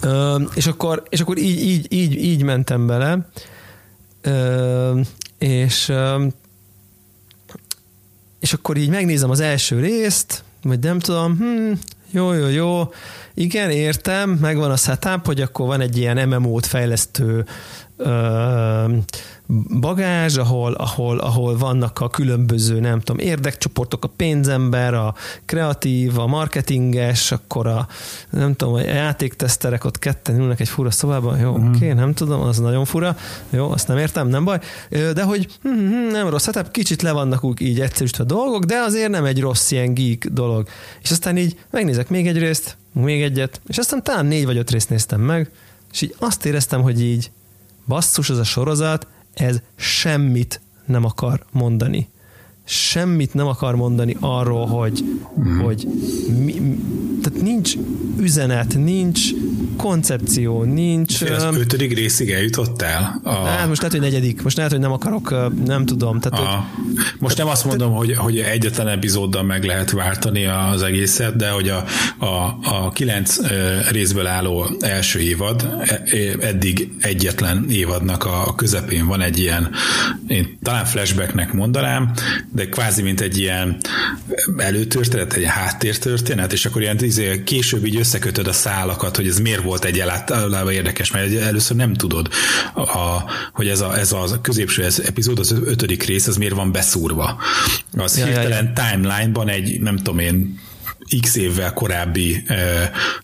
Ö, és akkor, és akkor így, így, így, így mentem bele, ö, és ö, és akkor így megnézem az első részt, vagy nem tudom, hm, jó, jó, jó, igen, értem, megvan a setup, hogy akkor van egy ilyen MMO-t fejlesztő ö, bagázs, ahol, ahol, ahol vannak a különböző, nem tudom, érdekcsoportok, a pénzember, a kreatív, a marketinges, akkor a, nem tudom, a játékteszterek ott ketten ülnek egy fura szobában, jó, mm. oké, okay, nem tudom, az nagyon fura, jó, azt nem értem, nem baj, de hogy hm, hm, nem rossz, hát kicsit le vannak úgy így egyszerűsítve a dolgok, de azért nem egy rossz ilyen geek dolog. És aztán így megnézek még egy részt, még egyet, és aztán talán négy vagy öt részt néztem meg, és így azt éreztem, hogy így basszus az a sorozat, ez semmit nem akar mondani. Semmit nem akar mondani arról, hogy, mm. hogy mi, tehát nincs üzenet, nincs koncepció, nincs... Fél az ötödik részig eljutottál? A... Hát most lehet, hogy negyedik. Most lehet, hogy nem akarok, nem tudom. Tehát, hogy, most nem azt mondom, hogy, hogy egyetlen epizóddal meg lehet váltani az egészet, de hogy a, a, a kilenc részből álló első évad, e, eddig egyetlen évadnak a közepén van egy ilyen, én talán flashbacknek mondanám, de kvázi mint egy ilyen előtörténet, egy háttértörténet, és akkor ilyen izé, később így összekötöd a szálakat, hogy ez miért volt egyáltalán érdekes, mert először nem tudod, a, hogy ez a, ez a középső epizód, az ötödik rész, az miért van beszúrva. Az ja, hirtelen ja, ja. timeline-ban egy, nem tudom én, x évvel korábbi uh,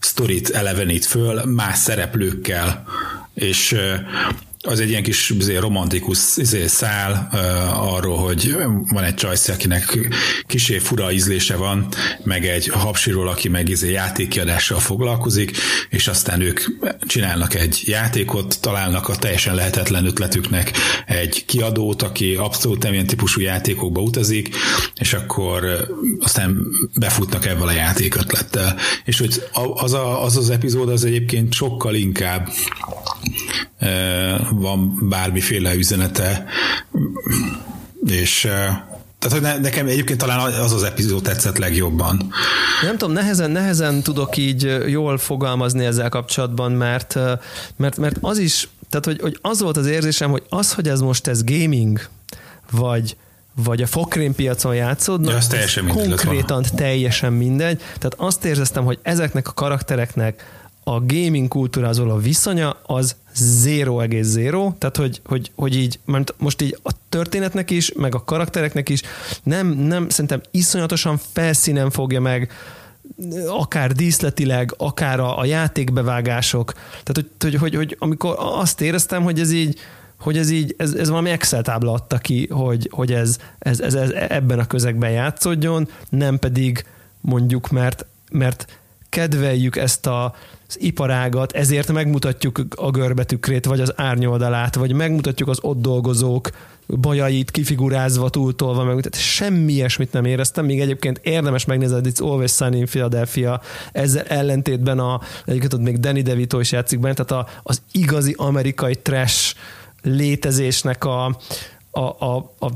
sztorit elevenít föl, más szereplőkkel, és uh, az egy ilyen kis izé, romantikus izé, szál uh, arról, hogy van egy csajsz, akinek kisé fura ízlése van, meg egy hapsiról, aki meg izé, játékkiadással foglalkozik, és aztán ők csinálnak egy játékot, találnak a teljesen lehetetlen ötletüknek egy kiadót, aki abszolút nem ilyen típusú játékokba utazik, és akkor aztán befutnak ebből a játékötlettel. És hogy az, a, az az epizód az egyébként sokkal inkább van bármiféle üzenete, és tehát, hogy nekem egyébként talán az az epizód tetszett legjobban. Nem tudom, nehezen, nehezen tudok így jól fogalmazni ezzel kapcsolatban, mert, mert, mert az is, tehát hogy, hogy az volt az érzésem, hogy az, hogy ez most ez gaming, vagy vagy a fokrém piacon játszódnak, ja, az teljesen konkrétan teljesen mindegy. Tehát azt érzeztem, hogy ezeknek a karaktereknek a gaming kultúrázól a viszonya az 0,0, tehát hogy, hogy, hogy így, mert most így a történetnek is, meg a karaktereknek is nem, nem szerintem iszonyatosan felszínen fogja meg akár díszletileg, akár a, a játékbevágások. Tehát, hogy, hogy, hogy, hogy amikor azt éreztem, hogy ez így, hogy ez így, ez, ez valami Excel tábla adta ki, hogy, hogy ez, ez, ez, ez ebben a közegben játszódjon, nem pedig mondjuk, mert, mert kedveljük ezt a, az iparágat, ezért megmutatjuk a görbetükrét, vagy az árnyoldalát, vagy megmutatjuk az ott dolgozók bajait kifigurázva, túltolva, meg tehát semmi ilyesmit nem éreztem, még egyébként érdemes megnézni, hogy It's Always Sunny in Philadelphia, ezzel ellentétben a, egyébként ott még Danny DeVito is játszik benne, tehát a, az igazi amerikai trash létezésnek a, a, a, a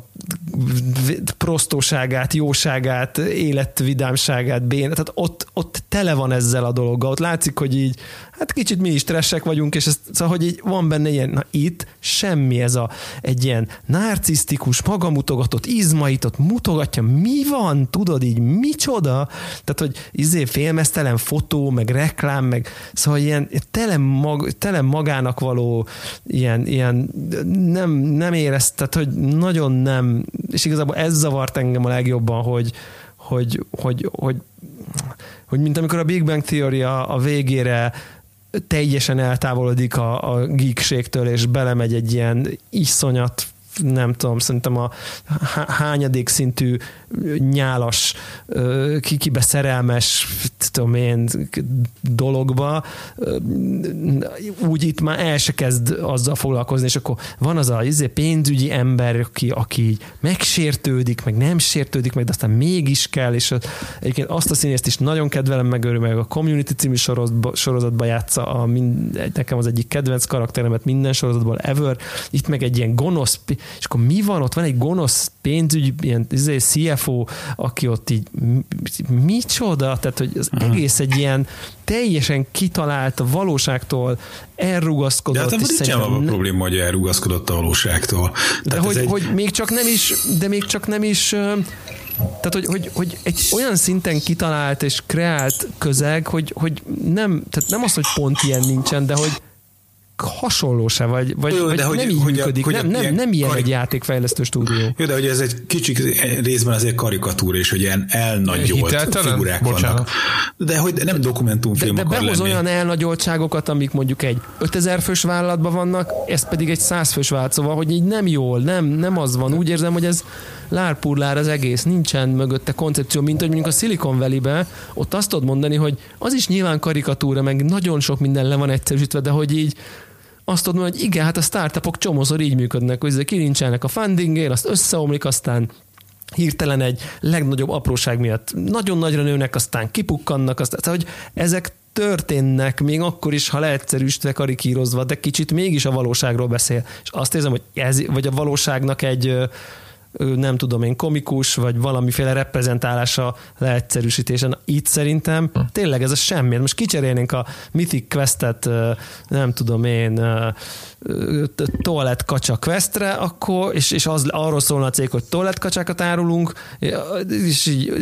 prostóságát, jóságát, életvidámságát, bén, tehát ott, ott tele van ezzel a dologgal, ott látszik, hogy így, hát kicsit mi is stressek vagyunk, és ez, szóval, hogy így van benne ilyen, na itt semmi ez a, egy ilyen narcisztikus, magamutogatott, izmaitot mutogatja, mi van, tudod így, micsoda, tehát, hogy izé félmeztelen fotó, meg reklám, meg szóval ilyen tele, mag, tele magának való ilyen, ilyen nem, nem érez, tehát, hogy nagyon nem, és igazából ez zavart engem a legjobban, hogy, hogy, hogy, hogy, hogy mint amikor a Big Bang Theory a, a végére teljesen eltávolodik a, a geekségtől, és belemegy egy ilyen iszonyat nem tudom, szerintem a hányadék szintű nyálas, kikibe szerelmes, tudom én, dologba, úgy itt már el se kezd azzal foglalkozni, és akkor van az a izé, pénzügyi ember, aki, aki megsértődik, meg nem sértődik, meg de aztán mégis kell, és egyébként azt a színészt is nagyon kedvelem, meg örül, meg a Community című sorozatba, sorozatba játsza, a, mind, nekem az egyik kedvenc karakteremet minden sorozatból ever, itt meg egy ilyen gonosz, és akkor mi van? Ott van egy gonosz pénzügy, ilyen izé, CFO, aki ott így micsoda? Tehát, hogy az uh-huh. egész egy ilyen teljesen kitalált a valóságtól elrugaszkodott. De hát nincs a probléma, hogy elrugaszkodott a valóságtól. De Tehát hogy, egy... hogy még csak nem is, de még csak nem is tehát, hogy, hogy, hogy egy olyan szinten kitalált és kreált közeg, hogy, hogy nem, tehát nem az, hogy pont ilyen nincsen, de hogy hasonló se, vagy, vagy, Jó, vagy de nem hogy, így hogy működik, a, hogy nem, nem, ilyen, nem ilyen karik... egy játékfejlesztő stúdió. Jó, de hogy ez egy kicsi részben azért karikatúr, és hogy ilyen elnagyolt Hiteltelen? figurák Bocsánat. vannak. De hogy nem dokumentumfilm De, de behoz lenni. olyan elnagyoltságokat, amik mondjuk egy 5000 fős vállalatban vannak, ez pedig egy 100 fős vállalat, szóval, hogy így nem jól, nem, nem az van. Úgy érzem, hogy ez lárpurlár az egész, nincsen mögötte koncepció, mint hogy mondjuk a Silicon Valley-be, ott azt tudod mondani, hogy az is nyilván karikatúra, meg nagyon sok minden le van egyszerűsítve, de hogy így azt tudod hogy igen, hát a startupok csomószor így működnek, hogy kirincselnek a fundingért, azt összeomlik, aztán hirtelen egy legnagyobb apróság miatt nagyon nagyra nőnek, aztán kipukkannak, aztán, tehát, hogy ezek történnek, még akkor is, ha leegyszerűsítve karikírozva, de kicsit mégis a valóságról beszél. És azt érzem, hogy ez, vagy a valóságnak egy nem tudom én, komikus, vagy valamiféle reprezentálása leegyszerűsítésen. Itt szerintem tényleg ez a semmi. Most kicserélnénk a Mythic Questet, nem tudom én, toalett kacsa questre, akkor, és, és az, arról szólna a cég, hogy toalett kacsákat árulunk, és így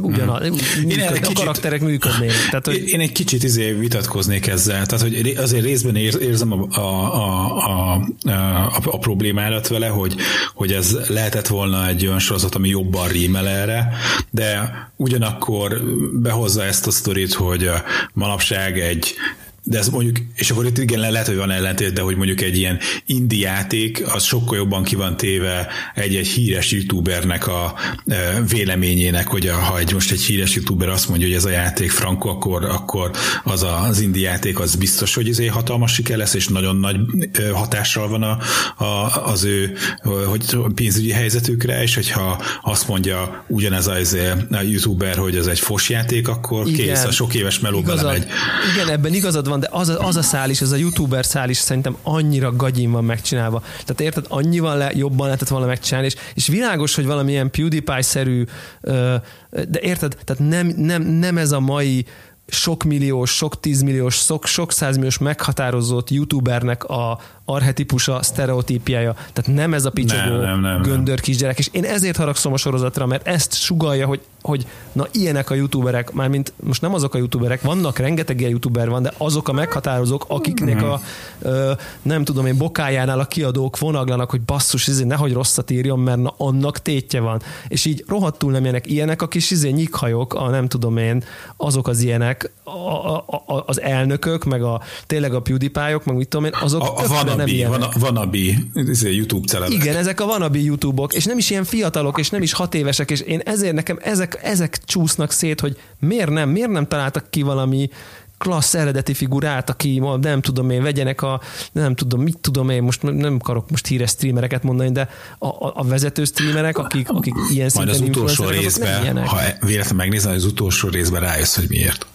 ugyanaz, hmm. működ, a kicsit, karakterek működnének. Tehát, hogy... Én egy kicsit izé vitatkoznék ezzel, tehát hogy azért részben érzem a, a, a, a, a, a problémádat vele, hogy, hogy ez lehetett volna egy olyan sorozat, ami jobban rímel erre, de ugyanakkor behozza ezt a sztorit, hogy manapság egy de ez mondjuk, és akkor itt igen, lehet, hogy van ellentét, de hogy mondjuk egy ilyen indie játék, az sokkal jobban ki van téve egy-egy híres youtubernek a e, véleményének, hogy a, ha egy, most egy híres youtuber azt mondja, hogy ez a játék franco, akkor, akkor az a, az indie játék az biztos, hogy ezért hatalmas siker lesz, és nagyon nagy e, hatással van a, a, az ő hogy pénzügyi helyzetükre, és hogyha azt mondja ugyanez a, a youtuber, hogy ez egy fos játék, akkor igen, kész, a sok éves meló belemegy. Igen, ebben igazad van, de az a, az a szál is, az a youtuber szál is szerintem annyira gagyin van megcsinálva. Tehát érted, annyival le, jobban lehetett volna megcsinálni, és, és világos, hogy valamilyen PewDiePie-szerű, de érted, tehát nem, nem, nem ez a mai sok milliós, sok tízmilliós, sok, sok százmilliós meghatározott youtubernek a, arhetipusa, sztereotípiája. Tehát nem ez a picsogó nem, nem, nem, göndör kisgyerek. És én ezért haragszom a sorozatra, mert ezt sugalja, hogy, hogy na ilyenek a youtuberek, mármint most nem azok a youtuberek, vannak rengeteg ilyen youtuber van, de azok a meghatározók, akiknek a ö, nem tudom én bokájánál a kiadók vonaglanak, hogy basszus, izé, nehogy rosszat írjon, mert na, annak tétje van. És így rohadtul nem ilyenek, ilyenek a kis izé, nyikhajok, a nem tudom én, azok az ilyenek, a, a, a, az elnökök, meg a tényleg a PewDiePie-ok, meg mit tudom én, azok a, a nem ilyenek. Van, vanabi izé, YouTube celebek. Igen, ezek a vanabi YouTube-ok, és nem is ilyen fiatalok, és nem is hat évesek, és én ezért nekem ezek, ezek csúsznak szét, hogy miért nem, miért nem találtak ki valami klassz eredeti figurát, aki nem tudom én, vegyenek a, nem tudom, mit tudom én, most nem akarok most híres streamereket mondani, de a, a, a vezető streamerek, akik, akik ilyen Majd az utolsó részben, ha véletlenül megnézem, az utolsó részben rájössz, hogy miért.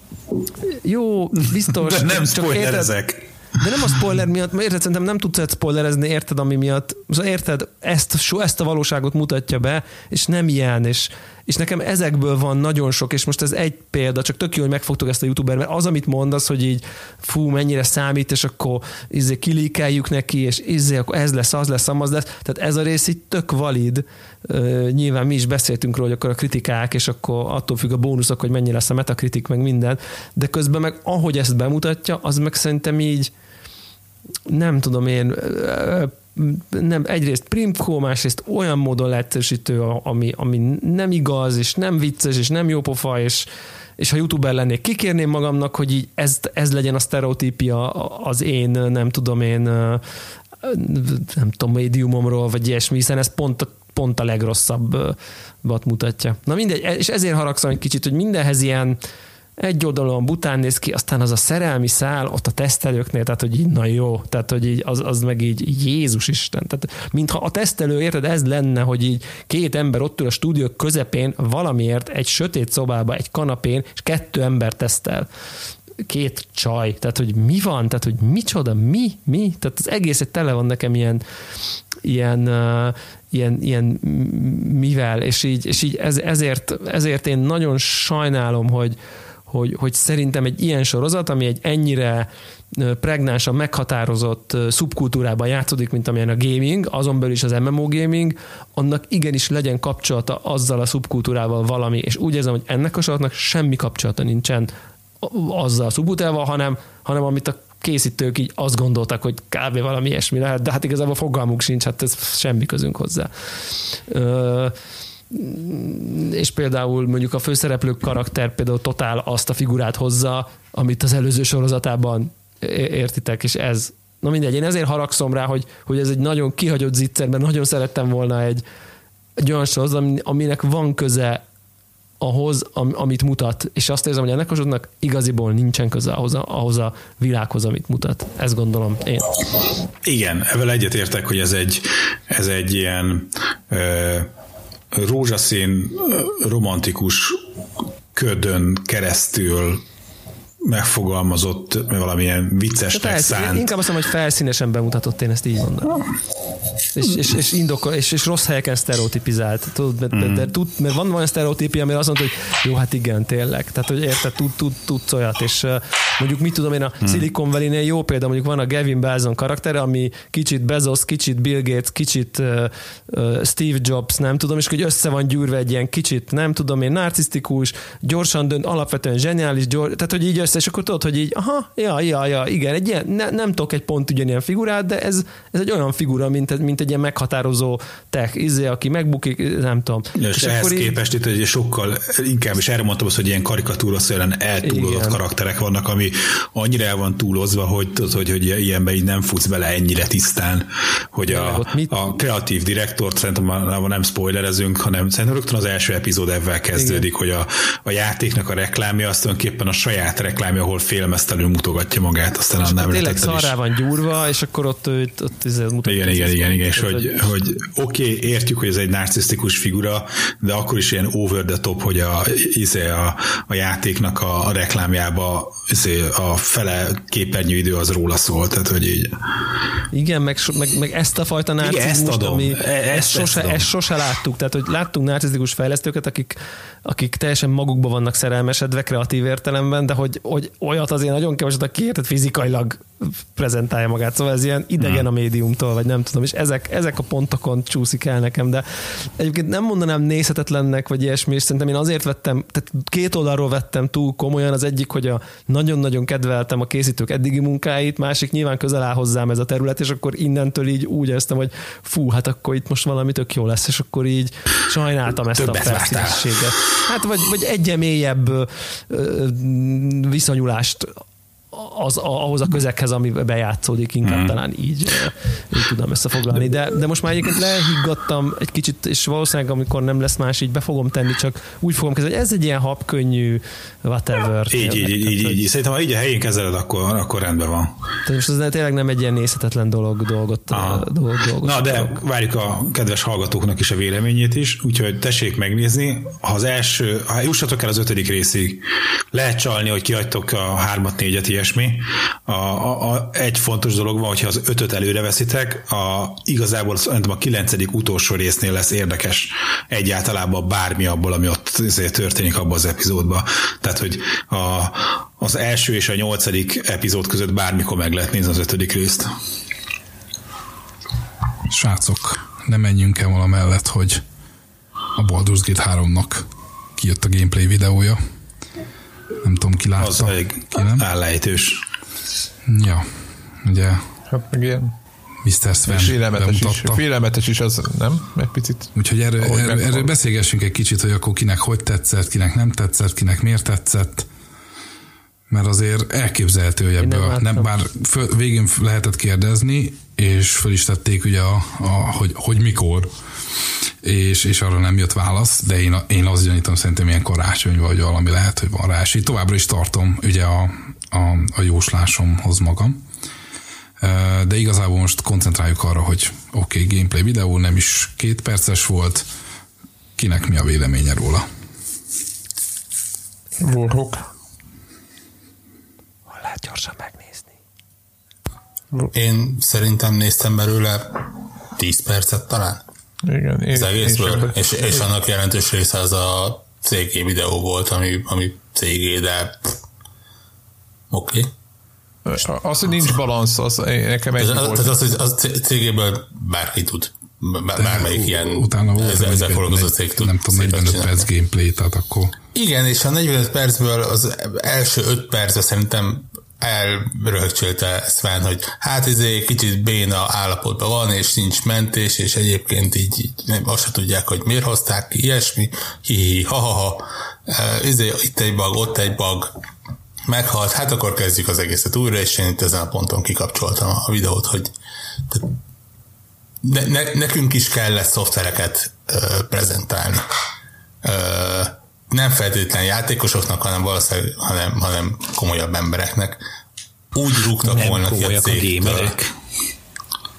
Jó, biztos. De nem spoilerezek. De nem a spoiler miatt, mert érted, szerintem nem tudsz spoilerezni, érted, ami miatt, szóval érted, ezt, ezt a valóságot mutatja be, és nem ilyen, és, és nekem ezekből van nagyon sok, és most ez egy példa, csak tök jó, hogy megfogtuk ezt a youtuber, mert az, amit mondasz, hogy így fú, mennyire számít, és akkor izé kilikeljük neki, és izé, akkor ez lesz, az lesz, az lesz. Tehát ez a rész így tök valid. Uh, nyilván mi is beszéltünk róla, hogy akkor a kritikák, és akkor attól függ a bónuszok, hogy mennyi lesz a metakritik, meg minden. De közben meg ahogy ezt bemutatja, az meg szerintem így nem tudom én, nem, egyrészt primkó, másrészt olyan módon leegyszerűsítő, ami, ami nem igaz, és nem vicces, és nem jópofa, és, és ha youtuber lennék, kikérném magamnak, hogy így ez, ez legyen a sztereotípia az én, nem tudom én, nem tudom, médiumomról, vagy ilyesmi, hiszen ez pont a, pont a legrosszabbat mutatja. Na mindegy, és ezért haragszom egy kicsit, hogy mindenhez ilyen, egy oldalon bután néz ki, aztán az a szerelmi szál ott a tesztelőknél, tehát hogy így, na jó, tehát hogy így, az, az meg így Jézus Isten. Tehát, mintha a tesztelő, érted, ez lenne, hogy így két ember ott ül a stúdió közepén valamiért egy sötét szobába, egy kanapén, és kettő ember tesztel. Két csaj, tehát hogy mi van, tehát hogy micsoda, mi, mi, tehát az egész egy tele van nekem ilyen, ilyen, ilyen, ilyen mivel, és így, és így ez, ezért, ezért én nagyon sajnálom, hogy, hogy, hogy szerintem egy ilyen sorozat, ami egy ennyire pregnánsan meghatározott szubkultúrában játszódik, mint amilyen a gaming, azon belül is az MMO gaming, annak igenis legyen kapcsolata azzal a szubkultúrával valami, és úgy érzem, hogy ennek a sorozatnak semmi kapcsolata nincsen azzal a szubkultúrával, hanem, hanem amit a készítők így azt gondoltak, hogy kb. valami ilyesmi lehet, de hát igazából fogalmuk sincs, hát ez semmi közünk hozzá. Ö, és például mondjuk a főszereplők karakter például totál azt a figurát hozza, amit az előző sorozatában értitek, és ez Na mindegy, én ezért haragszom rá, hogy, hogy ez egy nagyon kihagyott zicser, mert nagyon szerettem volna egy, egy olyan sorozat, aminek van köze ahhoz, am, amit mutat, és azt érzem, hogy ennek a sorozatnak igaziból nincsen köze ahhoz a, ahhoz a világhoz, amit mutat. Ezt gondolom én. Igen, evel egyetértek, hogy ez egy, ez egy ilyen ö, rózsaszín romantikus ködön keresztül megfogalmazott, valamilyen viccesnek szánt. Inkább azt mondom, hogy felszínesen bemutatott, én ezt így mondom. És, és, és, indokol, és, és rossz helyeken sztereotipizált. Tudod, mert, mm. de, tud, mert van olyan sztereotípia, amire azt mondta, hogy jó, hát igen, tényleg. Tehát, hogy érted, tud, tud, tudsz olyat, és mondjuk mit tudom én, a mm. Silicon Valley-nél jó példa, mondjuk van a Gavin Belson karaktere, ami kicsit Bezos, kicsit Bill Gates, kicsit uh, uh, Steve Jobs, nem tudom, és hogy össze van gyűrve egy ilyen kicsit, nem tudom én, narcisztikus, gyorsan dönt, alapvetően zseniális, gyors, tehát hogy így össze össze, és akkor tudod, hogy így, aha, ja, ja, ja, igen, egy ilyen, ne, nem tudok egy pont ugyanilyen figurát, de ez, ez egy olyan figura, mint, mint egy ilyen meghatározó tech, izé, aki megbukik, nem tudom. Ja, és, és ehhez így... képest itt hogy sokkal inkább, és erre mondtam azt, hogy ilyen karikatúra szerűen eltúlódott igen. karakterek vannak, ami annyira el van túlozva, hogy tudod, hogy, hogy ilyenbe így nem futsz bele ennyire tisztán, hogy a, a kreatív direktort szerintem nem spoilerezünk, hanem szerintem rögtön az első epizód ebben kezdődik, igen. hogy a, a játéknak a reklámja azt tulajdonképpen a saját reklám reklámja, ahol félmeztelenül mutogatja magát, aztán és nem tényleg szarrá van gyúrva, és akkor ott, ott, ott mutatja. Igen, igen, igen, igen, és hogy, hogy oké, okay, értjük, hogy ez egy narcisztikus figura, de akkor is ilyen over the top, hogy a, izé, a, a játéknak a, a reklámjába izé, a fele képernyőidő az róla szól, tehát hogy így. Igen, meg, meg, meg ezt a fajta narcizmust, ami e, ezt, ezt, sose, ezt, ezt sose láttuk, tehát hogy láttunk narcisztikus fejlesztőket, akik, akik teljesen magukba vannak szerelmesedve kreatív értelemben, de hogy, hogy olyat azért nagyon keveset, aki érted fizikailag prezentálja magát, szóval ez ilyen idegen hmm. a médiumtól, vagy nem tudom, és ezek, ezek a pontokon csúszik el nekem, de egyébként nem mondanám nézhetetlennek, vagy ilyesmi, és szerintem én azért vettem, tehát két oldalról vettem túl komolyan, az egyik, hogy a nagyon-nagyon kedveltem a készítők eddigi munkáit, másik nyilván közel áll hozzám ez a terület, és akkor innentől így úgy éreztem, hogy fú, hát akkor itt most valami tök jó lesz, és akkor így sajnáltam ezt Többet a felszínességet. Hát vagy, vagy egy mélyebb viszonyulást az, ahhoz a közekhez, ami bejátszódik, inkább mm. talán így, így tudom összefoglalni. De, de most már egyébként lehiggadtam egy kicsit, és valószínűleg amikor nem lesz más, így be fogom tenni, csak úgy fogom kezdeni, hogy ez egy ilyen habkönnyű whatever. Így, így, így, így, így. Szerintem, ha így a helyén kezeled, akkor, akkor rendben van. Tehát most ez tényleg nem egy ilyen nézhetetlen dolog, dolgot, dolog, dolgot. Na, de várjuk a kedves hallgatóknak is a véleményét is, úgyhogy tessék megnézni. Ha az első, ha jussatok el az ötödik részig, lehet csalni, hogy kihagytok a hármat, négyet, ilyesmi. A, a, a, egy fontos dolog van, hogyha az ötöt előre veszitek, a, igazából szerintem a kilencedik utolsó résznél lesz érdekes egyáltalában bármi abból, ami ott történik abban az epizódban. Tehát, hogy a, az első és a nyolcadik epizód között bármikor meg lehet nézni az ötödik részt. Srácok, ne menjünk el valamellett, hogy a Baldur's Gate 3-nak kijött a gameplay videója. Nem tudom, ki látta. Az elég ki nem? állejtős. Ja, ugye. Hát meg ilyen Mr. Sven félelmetes is, félelmetes is az, nem? Meg picit. Úgyhogy erről, erről, erről beszélgessünk egy kicsit, hogy akkor kinek hogy tetszett, kinek nem tetszett, kinek miért tetszett. Mert azért elképzelhető, hogy ebből, nem, nem bár föl, végén lehetett kérdezni, és föl is tették ugye, a, a, hogy, hogy mikor, és, és arra nem jött válasz, de én, én azt gyanítom, szerintem ilyen karácsony vagy valami lehet, hogy van rá esély. Továbbra is tartom ugye a, a, a jóslásomhoz magam. De igazából most koncentráljuk arra, hogy oké, okay, gameplay videó nem is két perces volt, kinek mi a véleménye róla? Warhawk. Hol lehet gyorsan megnézni? Én szerintem néztem belőle 10 percet talán. Igen. Én, az egészből. És, és annak jelentős része az a CG videó volt, ami, ami CG, de oké. Okay. Az, hogy nincs balansz, az nekem egy Tehát az, az, hogy az CG-ből bárki tud. Bármelyik ilyen utána ezzel, ezzel foglalkozó cég tud. Nem tudom, 45 perc gameplay, tehát akkor... Igen, és a 45 percből az első 5 percben szerintem elröhögcsölte Sven, hogy hát egy kicsit béna állapotban van, és nincs mentés, és egyébként így, így nem, azt se tudják, hogy miért hozták ki, ilyesmi, hi-hi, ha-ha-ha, izé, itt egy bug, ott egy bug, meghalt, hát akkor kezdjük az egészet újra, és én itt ezen a ponton kikapcsoltam a videót, hogy ne, ne, nekünk is kellett szoftvereket ö, prezentálni. Ö, nem feltétlen játékosoknak, hanem valószínűleg hanem, hanem komolyabb embereknek. Úgy rúgtak nem volna ki a cégtől.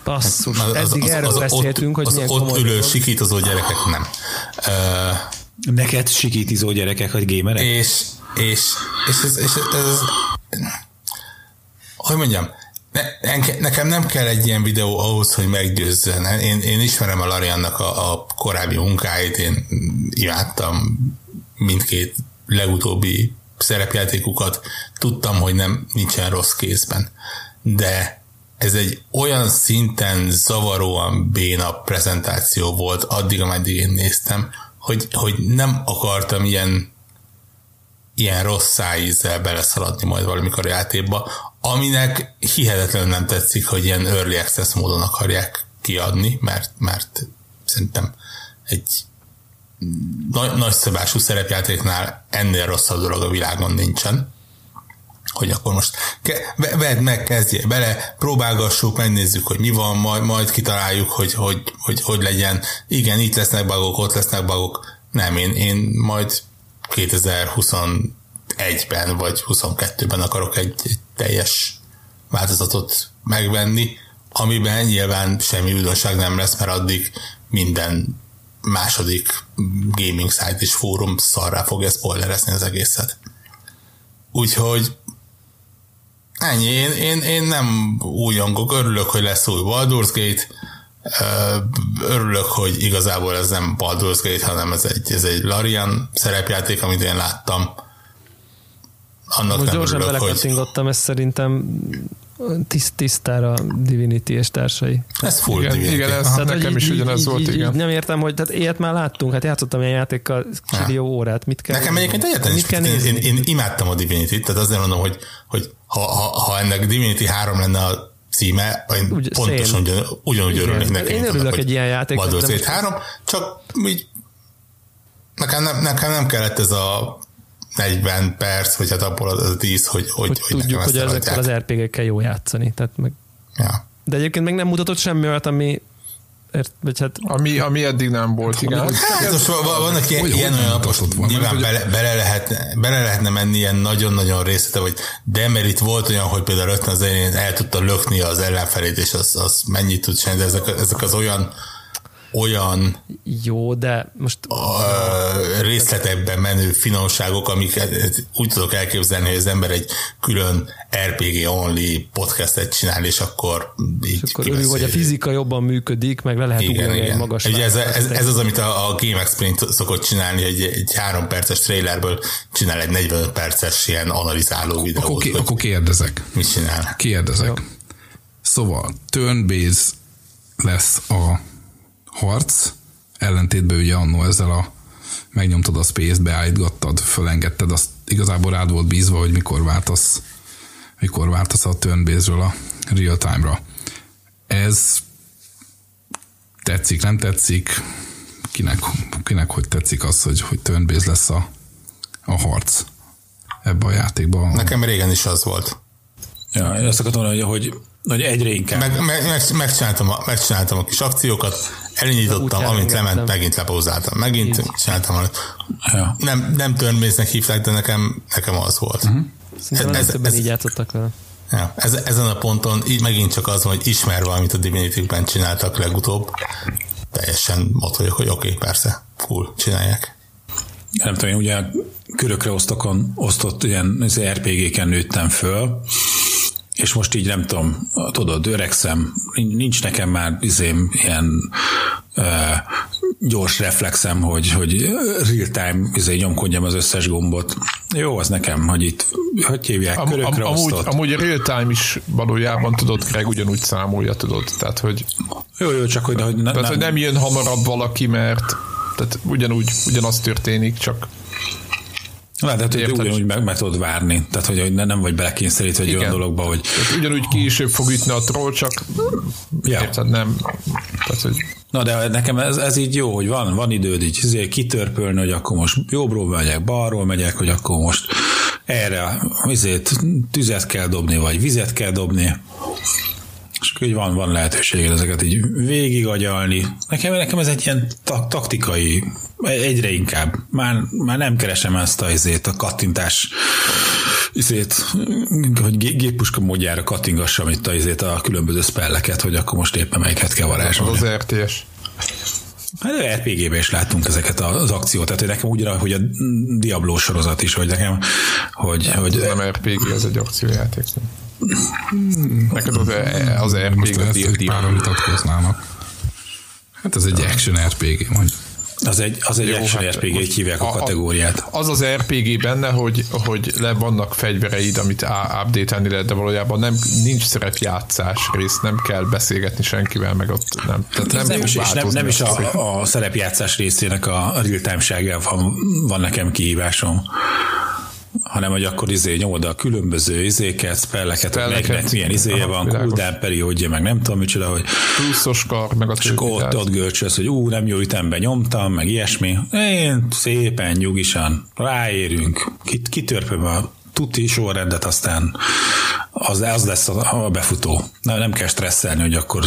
Basszus, az, eddig az, az, erről az, beszéltünk, ott, hogy az ott ülő sikítozó gyerekek nem. Uh, Neked sikítizó gyerekek, vagy gémerek? És, és, és, ez, és ez, ez, hogy mondjam, ne, nekem nem kell egy ilyen videó ahhoz, hogy meggyőzzön. Én, én ismerem a Lariannak a, a korábbi munkáit, én imádtam mindkét legutóbbi szerepjátékukat, tudtam, hogy nem nincsen rossz kézben. De ez egy olyan szinten zavaróan béna prezentáció volt addig, ameddig én néztem, hogy, hogy nem akartam ilyen ilyen rossz szájízzel beleszaladni majd valamikor a játékba, aminek hihetetlenül nem tetszik, hogy ilyen early access módon akarják kiadni, mert, mert szerintem egy nagy, nagyszabású szerepjátéknál ennél rosszabb dolog a világon nincsen hogy akkor most ke- vedd meg, kezdjél bele, próbálgassuk, megnézzük, hogy mi van, majd, majd kitaláljuk, hogy hogy, hogy hogy legyen. Igen, itt lesznek bagok, ott lesznek bagok. Nem, én, én majd 2021-ben vagy 22-ben akarok egy, egy teljes változatot megvenni, amiben nyilván semmi újdonság nem lesz, mert addig minden második gaming site és fórum szarrá fogja spoilerezni az egészet. Úgyhogy ennyi, én, én, én nem újongok, örülök, hogy lesz új Baldur's Gate, örülök, hogy igazából ez nem Baldur's Gate, hanem ez egy, ez egy Larian szerepjáték, amit én láttam. Annak Most nem gyorsan örülök, hogy... ezt szerintem tiszt, tisztára Divinity és társai. Ez full igen, Divinity. Igen, ez tehát, nekem is ugyanez így, volt, így, igen. Így nem értem, hogy tehát ilyet már láttunk, hát játszottam ilyen játékkal millió órát, mit kell Nekem egyébként egyetlen mit kell én, én, én, imádtam a Divinity-t, tehát azért mondom, hogy, hogy ha, ha, ha ennek Divinity 3 lenne a címe, én Úgy, pontosan ugyan, ugyanúgy örülnék neki. Én örülök egy ilyen játék. Baldur's Gate 3, csak így nekem nem, nekem nem kellett ez a 40 perc, vagy hát abból az 10, hogy, hogy, hogy, hogy tudjuk, hogy ezekkel az RPG-kkel jó játszani. Tehát meg... ja. De egyébként meg nem mutatott semmi olyat, ami Ért, vagy hát... ami, ami eddig nem volt, igen. Hát, most vannak ilyen, ilyen olyan, most van, nyilván bele, bele, lehetne, bele lehetne menni ilyen nagyon-nagyon részlete, hogy Demerit volt olyan, hogy például rögtön az el tudta lökni az ellenfelét, és az, az mennyit tud csinálni, de ezek, ezek az olyan olyan jó, de most a részletekben menő finomságok, amik úgy tudok elképzelni, hogy az ember egy külön RPG only podcastet csinál, és akkor így és akkor örül, hogy a fizika jobban működik, meg le lehet igen, ugrani igen. egy magas Ugye ez, ez, ez, az, amit a, a Game Explain szokott csinálni, egy, egy három perces trailerből csinál egy 45 perces ilyen analizáló videót. Akkor, ki, akkor kérdezek. Mit csinál? Kérdezek. Jó. Szóval turn-based lesz a harc, ellentétben ugye annó ezzel a megnyomtad a space-t, beállítgattad, fölengedted, azt igazából rád volt bízva, hogy mikor váltasz, mikor váltasz a turn a real time-ra. Ez tetszik, nem tetszik, kinek, kinek hogy tetszik az, hogy, hogy turn lesz a, a harc ebbe a játékban. Nekem régen is az volt. Ja, én azt akartam mondani, hogy, hogy egyre inkább. Meg, meg, meg, megcsináltam, a, megcsináltam a kis akciókat, elindítottam, amint lement, megint lepózáltam, megint Így. csináltam. Ja. Nem, nem törnmésznek hívták, de nekem, nekem az volt. Uh-huh. Szerintem ez, ez, ez, így játszottak vele. Ja, ez, ezen a ponton így megint csak az van, hogy ismerve, amit a Divinity-ben csináltak legutóbb, teljesen ott vagyok, hogy oké, okay, persze, cool, csinálják. Nem tudom, én ugye körökre osztokon osztott ilyen RPG-ken nőttem föl, és most így nem tudom, tudod, öregszem, nincs nekem már izém ilyen uh, gyors reflexem, hogy, hogy real-time izé nyomkodjam az összes gombot. Jó, az nekem, hogy itt, hogy hívják, am, körökre am, amúgy, amúgy a real-time is valójában tudod, Greg ugyanúgy számolja, tudod, tehát hogy jó, jó, csak hogy, hogy, ne, tehát, nem, hogy nem jön hamarabb valaki, mert tehát ugyanúgy, ugyanaz történik, csak Tehát, hogy ugyanúgy meg, meg tudod várni, tehát hogy nem vagy belekényszerítve egy Igen. olyan dologba, hogy... Tehát ugyanúgy később fog ütni a troll, csak ja. érted, nem... Tehát, hogy... Na de nekem ez, ez így jó, hogy van, van időd így azért kitörpölni, hogy akkor most jobbról megyek, balról megyek, hogy akkor most erre azért tüzet kell dobni, vagy vizet kell dobni és hogy van, van lehetőség ezeket így végigagyalni. Nekem, nekem ez egy ilyen ta- taktikai, egyre inkább. Már, már nem keresem ezt a, ezért, a kattintás izét, hogy géppuska módjára kattingassam itt a, ezért a különböző spelleket, hogy akkor most éppen melyiket kell varázsolni. Az RTS. Hát RPG-ben is láttunk ezeket az akciót, tehát hogy nekem úgy, hogy a Diablo sorozat is, hogy nekem, hogy... hogy nem RPG, ez egy akciójáték. Neked az, e- az RPG Most a páran vitatkoznának. Hát ez egy action RPG, mondjuk. Az egy, az egy Jó, action hát, RPG, így hívják a, a kategóriát. Az az RPG benne, hogy, hogy le vannak fegyvereid, amit update lehet, de valójában nem, nincs szerepjátszás rész, nem kell beszélgetni senkivel, meg ott nem. Tehát nem, nem, is, és nem, nem is a, a szerepjátszás részének a real-time van, van nekem kihívásom hanem hogy akkor izé nyomod a különböző izéket, spelleket, meg milyen izéje aha, van, cooldown periódja, meg nem tudom micsoda, hogy pluszos kar, meg a és ott, ott görcsöz, hogy ú, nem jó ütemben nyomtam, meg ilyesmi. Én szépen, nyugisan ráérünk, kitörpöm a tuti sorrendet, aztán az, az lesz a, a befutó. Nem, nem kell stresszelni, hogy akkor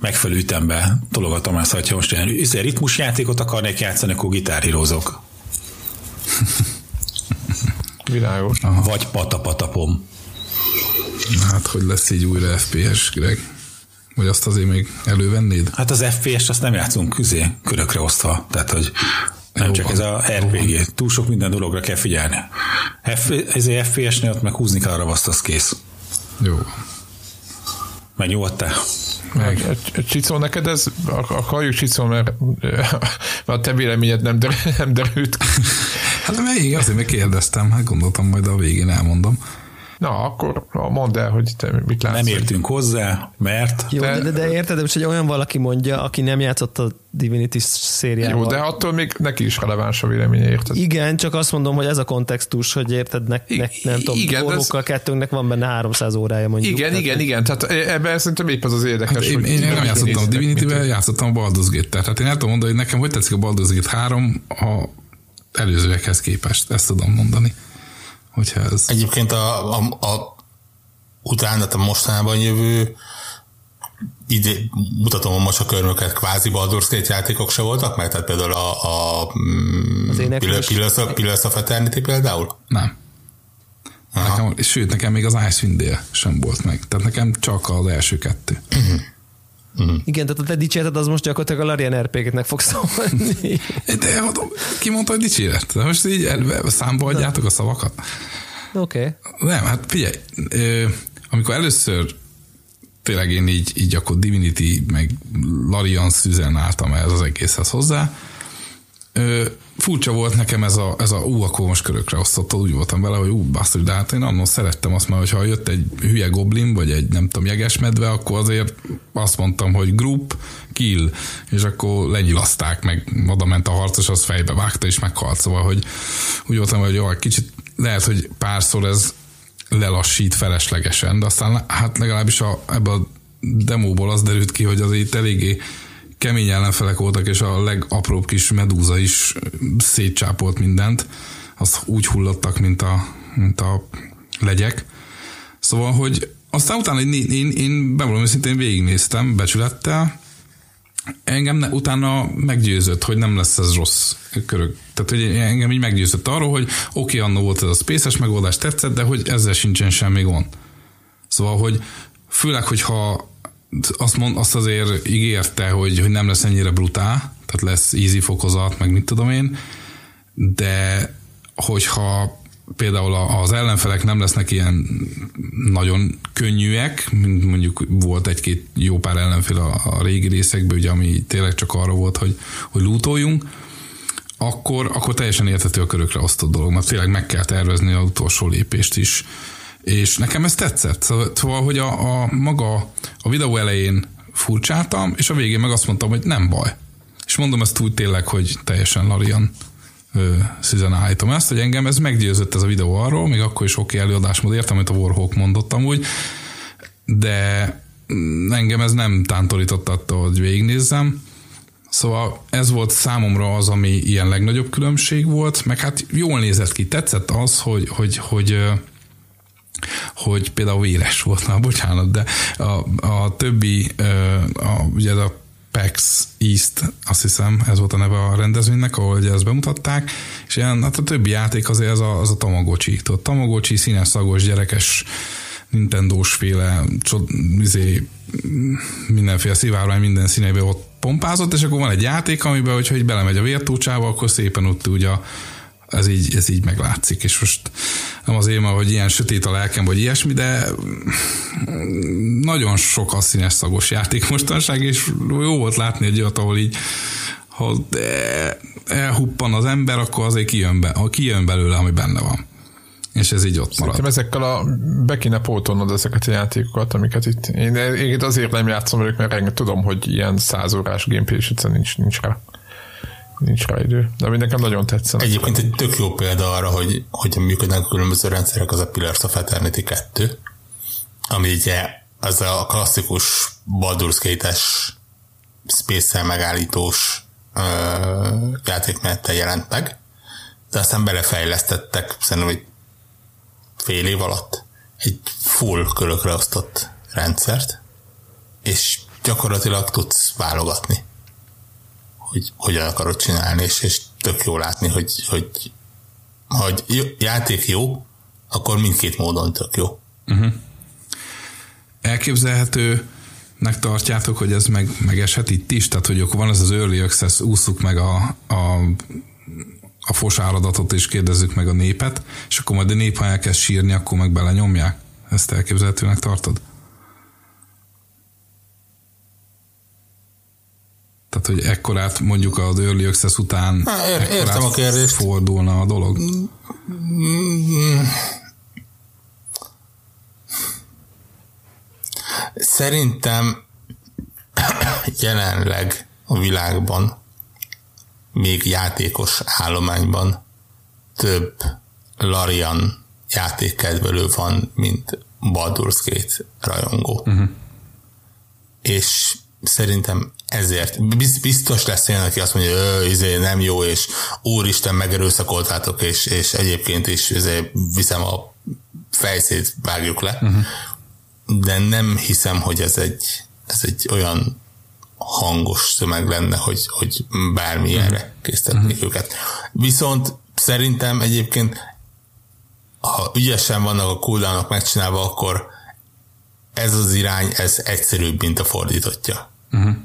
megfelelő ütembe tologatom ezt, hogyha most ilyen izé, ritmusjátékot akarnék játszani, akkor gitárhírozok. Világos. Aha. Vagy patapatapom. Hát, hogy lesz így újra FPS, Greg? Vagy azt azért még elővennéd? Hát az FPS-t azt nem játszunk közé, körökre osztva. Tehát, hogy nem Jó csak ez a RPG. Túl sok minden dologra kell figyelni. F, ez egy FPS-nél ott meg húzni kell a ravaszt, az kész. Jó. Megnyugodtál? Meg. Csicó, neked ez, akarjuk Csicó, mert, mert a te véleményed nem, der, nem derült Hát még azért még kérdeztem, hát gondoltam majd a végén elmondom. Na, akkor mondd el, hogy te mit látsz. Nem értünk hozzá, mert... Jó, de, de, de érted, hogy olyan valaki mondja, aki nem játszott a Divinity szériával. Jó, de attól még neki is releváns a véleménye, érted? Igen, csak azt mondom, hogy ez a kontextus, hogy érted, ne, ne, nem tudom, igen, ez... kettőnknek van benne 300 órája mondjuk. Igen, tehát, igen, igen, tehát ebben szerintem épp az az érdekes. Hát én, hogy én, én nem játszottam a Divinity-vel, játszottam a Baldur's Gate-tel. Tehát én el tudom mondani, hogy nekem hogy tetszik a Baldur's Gate 3 a előzőekhez képest, ezt tudom mondani. Hogyha ez... Egyébként a, a, a utána, a mostanában jövő ide, mutatom a macsakörmöket, kvázi Baldur's Gate játékok se voltak meg? Tehát például a, a mm, Pillars, of, Pillars of Eternity például? Nem. Nekem, sőt, nekem még az Icewind Dale sem volt meg. Tehát nekem csak az első kettő. Uh-huh. Uh-huh. Igen, tehát a te dicséreted az most gyakorlatilag a Larian RP-ket fog szólni. De ki mondta, hogy dicséret? De most így számba adjátok a szavakat? Oké. Okay. Nem, hát figyelj, amikor először tényleg én így, így akkor Divinity meg Larian szüzen álltam ez az egészhez hozzá, furcsa volt nekem ez a, ez a ú, akkor most körökre osztottad, úgy voltam vele, hogy ú, basszus, de hát én annól szerettem azt már, hogyha jött egy hülye goblin, vagy egy nem tudom, jegesmedve, akkor azért azt mondtam, hogy group, kill, és akkor lenyilaszták, meg oda ment a harcos, az fejbe vágta, és meghalt, szóval, hogy úgy voltam, hogy jó, kicsit lehet, hogy párszor ez lelassít feleslegesen, de aztán hát legalábbis a, ebbe a demóból az derült ki, hogy az itt eléggé kemény ellenfelek voltak, és a legapróbb kis medúza is szétcsápolt mindent. Az úgy hullottak, mint a, mint a legyek. Szóval, hogy aztán utána én, én, én bevallom őszintén végignéztem becsülettel, engem ne, utána meggyőzött, hogy nem lesz ez rossz körök. Tehát, hogy engem így meggyőzött arról, hogy oké, okay, annó volt ez a space megoldás, tetszett, de hogy ezzel sincsen semmi gond. Szóval, hogy főleg, hogyha azt, mond, azt azért ígérte, hogy, hogy nem lesz ennyire brutál, tehát lesz easy fokozat, meg mit tudom én, de hogyha például az ellenfelek nem lesznek ilyen nagyon könnyűek, mint mondjuk volt egy-két jó pár ellenfél a, a régi részekben, ugye, ami tényleg csak arra volt, hogy, hogy lootoljunk, akkor, akkor teljesen érthető a körökre osztott dolog, mert tényleg meg kell tervezni az utolsó lépést is. És nekem ez tetszett. Szóval, szóval, hogy a, a maga a videó elején furcsáltam, és a végén meg azt mondtam, hogy nem baj. És mondom ezt úgy tényleg, hogy teljesen Larian állítom ezt, hogy engem ez meggyőzött ez a videó arról, még akkor is oké előadásmód értem, amit a Warhawk mondott amúgy, de engem ez nem tántorított attól, hogy végignézzem. Szóval ez volt számomra az, ami ilyen legnagyobb különbség volt, meg hát jól nézett ki. Tetszett az, hogy, hogy, hogy hogy például véres volt, na bocsánat, de a, a többi, a, ugye ez a PAX East, azt hiszem, ez volt a neve a rendezvénynek, ahol ugye ezt bemutatták, és ilyen, hát a többi játék azért az a, az a Tamagocsi. Tudod, Tamagocsi, színes, szagos, gyerekes, Nintendo-s féle, csod, izé, mindenféle szivárvány minden színeibe ott pompázott, és akkor van egy játék, amiben, hogyha így belemegy a vértócsába, akkor szépen ott ugye a ez így, ez így meglátszik, és most nem azért, mert hogy ilyen sötét a lelkem, vagy ilyesmi, de nagyon sok a színes szagos játék mostanság, és jó volt látni egy olyat, ahol így ha elhuppan az ember, akkor azért kijön, be, kijön belőle, ami benne van. És ez így ott marad. Ezekkel a be kéne pótolnod ezeket a játékokat, amiket itt... Én, én azért nem játszom velük, mert tudom, hogy ilyen százórás gameplay is nincs, nincs rá nincs rá idő. De nekem nagyon tetszett. Egyébként egy tök jó példa arra, hogy hogyan működnek a különböző rendszerek, az a Pillars of Eternity 2, ami ugye az a klasszikus Baldur's Gate-es space megállítós uh, játékmenettel jelent meg, de aztán belefejlesztettek szerintem egy fél év alatt egy full körökre osztott rendszert, és gyakorlatilag tudsz válogatni hogy hogyan akarod csinálni, és, és tök jó látni, hogy, hogy ha játék jó, akkor mindkét módon tök jó. Uh-huh. Elképzelhető tartjátok, hogy ez meg, megeshet itt is? Tehát, hogy akkor van ez az early access, ússzuk meg a, a, a fos áradatot, és kérdezzük meg a népet, és akkor majd a nép, ha elkezd sírni, akkor meg belenyomják? Ezt elképzelhetőnek tartod? Tehát, hogy ekkorát mondjuk az Early Access után Há, ér, értem a kérdést. fordulna a dolog? Szerintem jelenleg a világban még játékos állományban több Larian játékkedvelő van, mint Baldur's Gate rajongó. Uh-huh. És szerintem ezért biztos lesz olyan, aki azt mondja, hogy izé nem jó, és úristen megerőszakoltátok, és, és egyébként is izé viszem a fejszét, vágjuk le. Uh-huh. De nem hiszem, hogy ez egy, ez egy olyan hangos szömeg lenne, hogy, hogy bármilyenre uh-huh. készítetnék uh-huh. őket. Viszont szerintem egyébként ha ügyesen vannak a cooldownok megcsinálva, akkor ez az irány, ez egyszerűbb, mint a fordítottja. Uh-huh.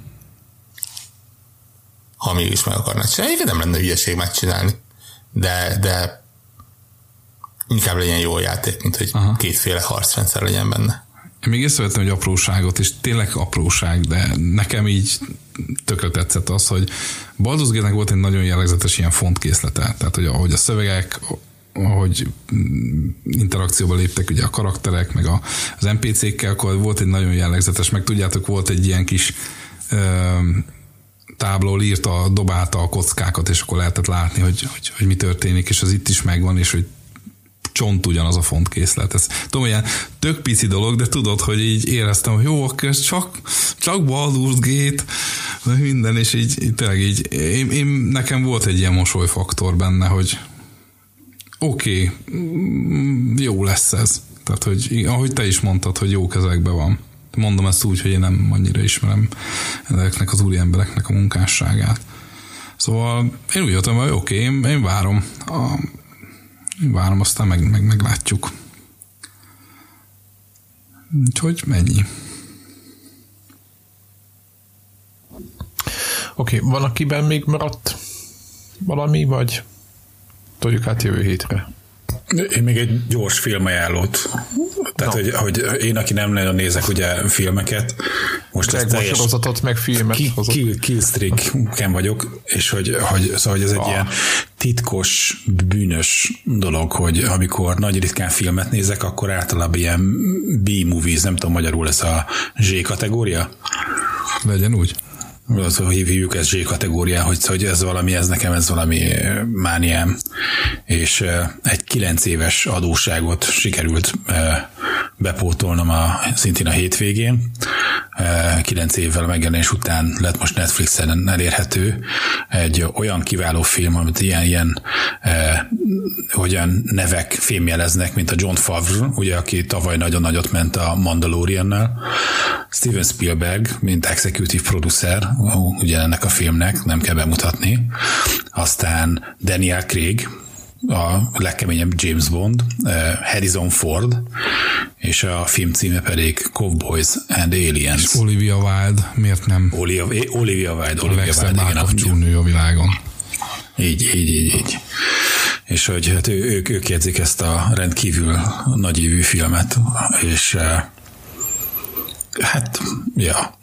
Ha mégis meg akarnád csinálni, nem lenne ügyeség megcsinálni. De, de inkább legyen jó játék, mint hogy Aha. kétféle harcrendszer legyen benne. Én még észrevettem egy apróságot, és tényleg apróság, de nekem így tökre tetszett az, hogy Baldur's Gate-nek volt egy nagyon jellegzetes ilyen fontkészlete. Tehát, hogy ahogy a szövegek, ahogy interakcióba léptek ugye a karakterek, meg a, az NPC-kkel, akkor volt egy nagyon jellegzetes, meg tudjátok, volt egy ilyen kis ö, tábló írta, dobálta a kockákat, és akkor lehetett látni, hogy, hogy, hogy mi történik, és az itt is megvan, és hogy csont ugyanaz a fontkészlet. Ez tudom, ilyen tök pici dolog, de tudod, hogy így éreztem, hogy jó, akkor ez csak, csak Baldur's Gate, minden, és így, így tényleg így, én, én, nekem volt egy ilyen mosolyfaktor benne, hogy oké, okay, mm, jó lesz ez. Tehát, hogy ahogy te is mondtad, hogy jó kezekben van. Mondom ezt úgy, hogy én nem annyira ismerem ezeknek az úri embereknek a munkásságát. Szóval én úgy jöttem, hogy oké, okay, én, én várom. A, én várom, aztán meg, meg, meglátjuk. Úgyhogy mennyi. Oké, okay, van akiben még maradt valami, vagy toljuk át jövő hétre? Én még egy gyors filmajánlót. Tehát, no. hogy, hogy, én, aki nem nagyon nézek ugye filmeket, most ez teljes... sorozatot, meg filmet ki, kill, Killstreak-ken vagyok, és hogy, hogy, szóval, hogy ez egy ah. ilyen titkos, bűnös dolog, hogy amikor nagy ritkán filmet nézek, akkor általában ilyen B-movies, nem tudom magyarul ez a Z kategória. Legyen úgy az, hogy hívjuk ezt Z kategórián, hogy, hogy ez valami, ez nekem ez valami mániám. És egy kilenc éves adóságot sikerült bepótolnom a, szintén a hétvégén. Kilenc évvel megjelenés után lett most Netflixen elérhető egy olyan kiváló film, amit ilyen, ilyen hogyan nevek fémjeleznek, mint a John Favre, ugye, aki tavaly nagyon nagyot ment a Mandaloriannal, Steven Spielberg, mint executive producer, ugye ennek a filmnek, nem kell bemutatni. Aztán Daniel Craig, a legkeményebb James Bond, eh, Harrison Ford, és a film címe pedig Cowboys and Aliens. És Olivia Wilde, miért nem? Olivia, Olivia Wilde, Olivia Wilde, igen. a világon. Így, így, így, így. És hogy hát ők, ők jegyzik ezt a rendkívül nagyívű filmet, és eh, Hát, ja.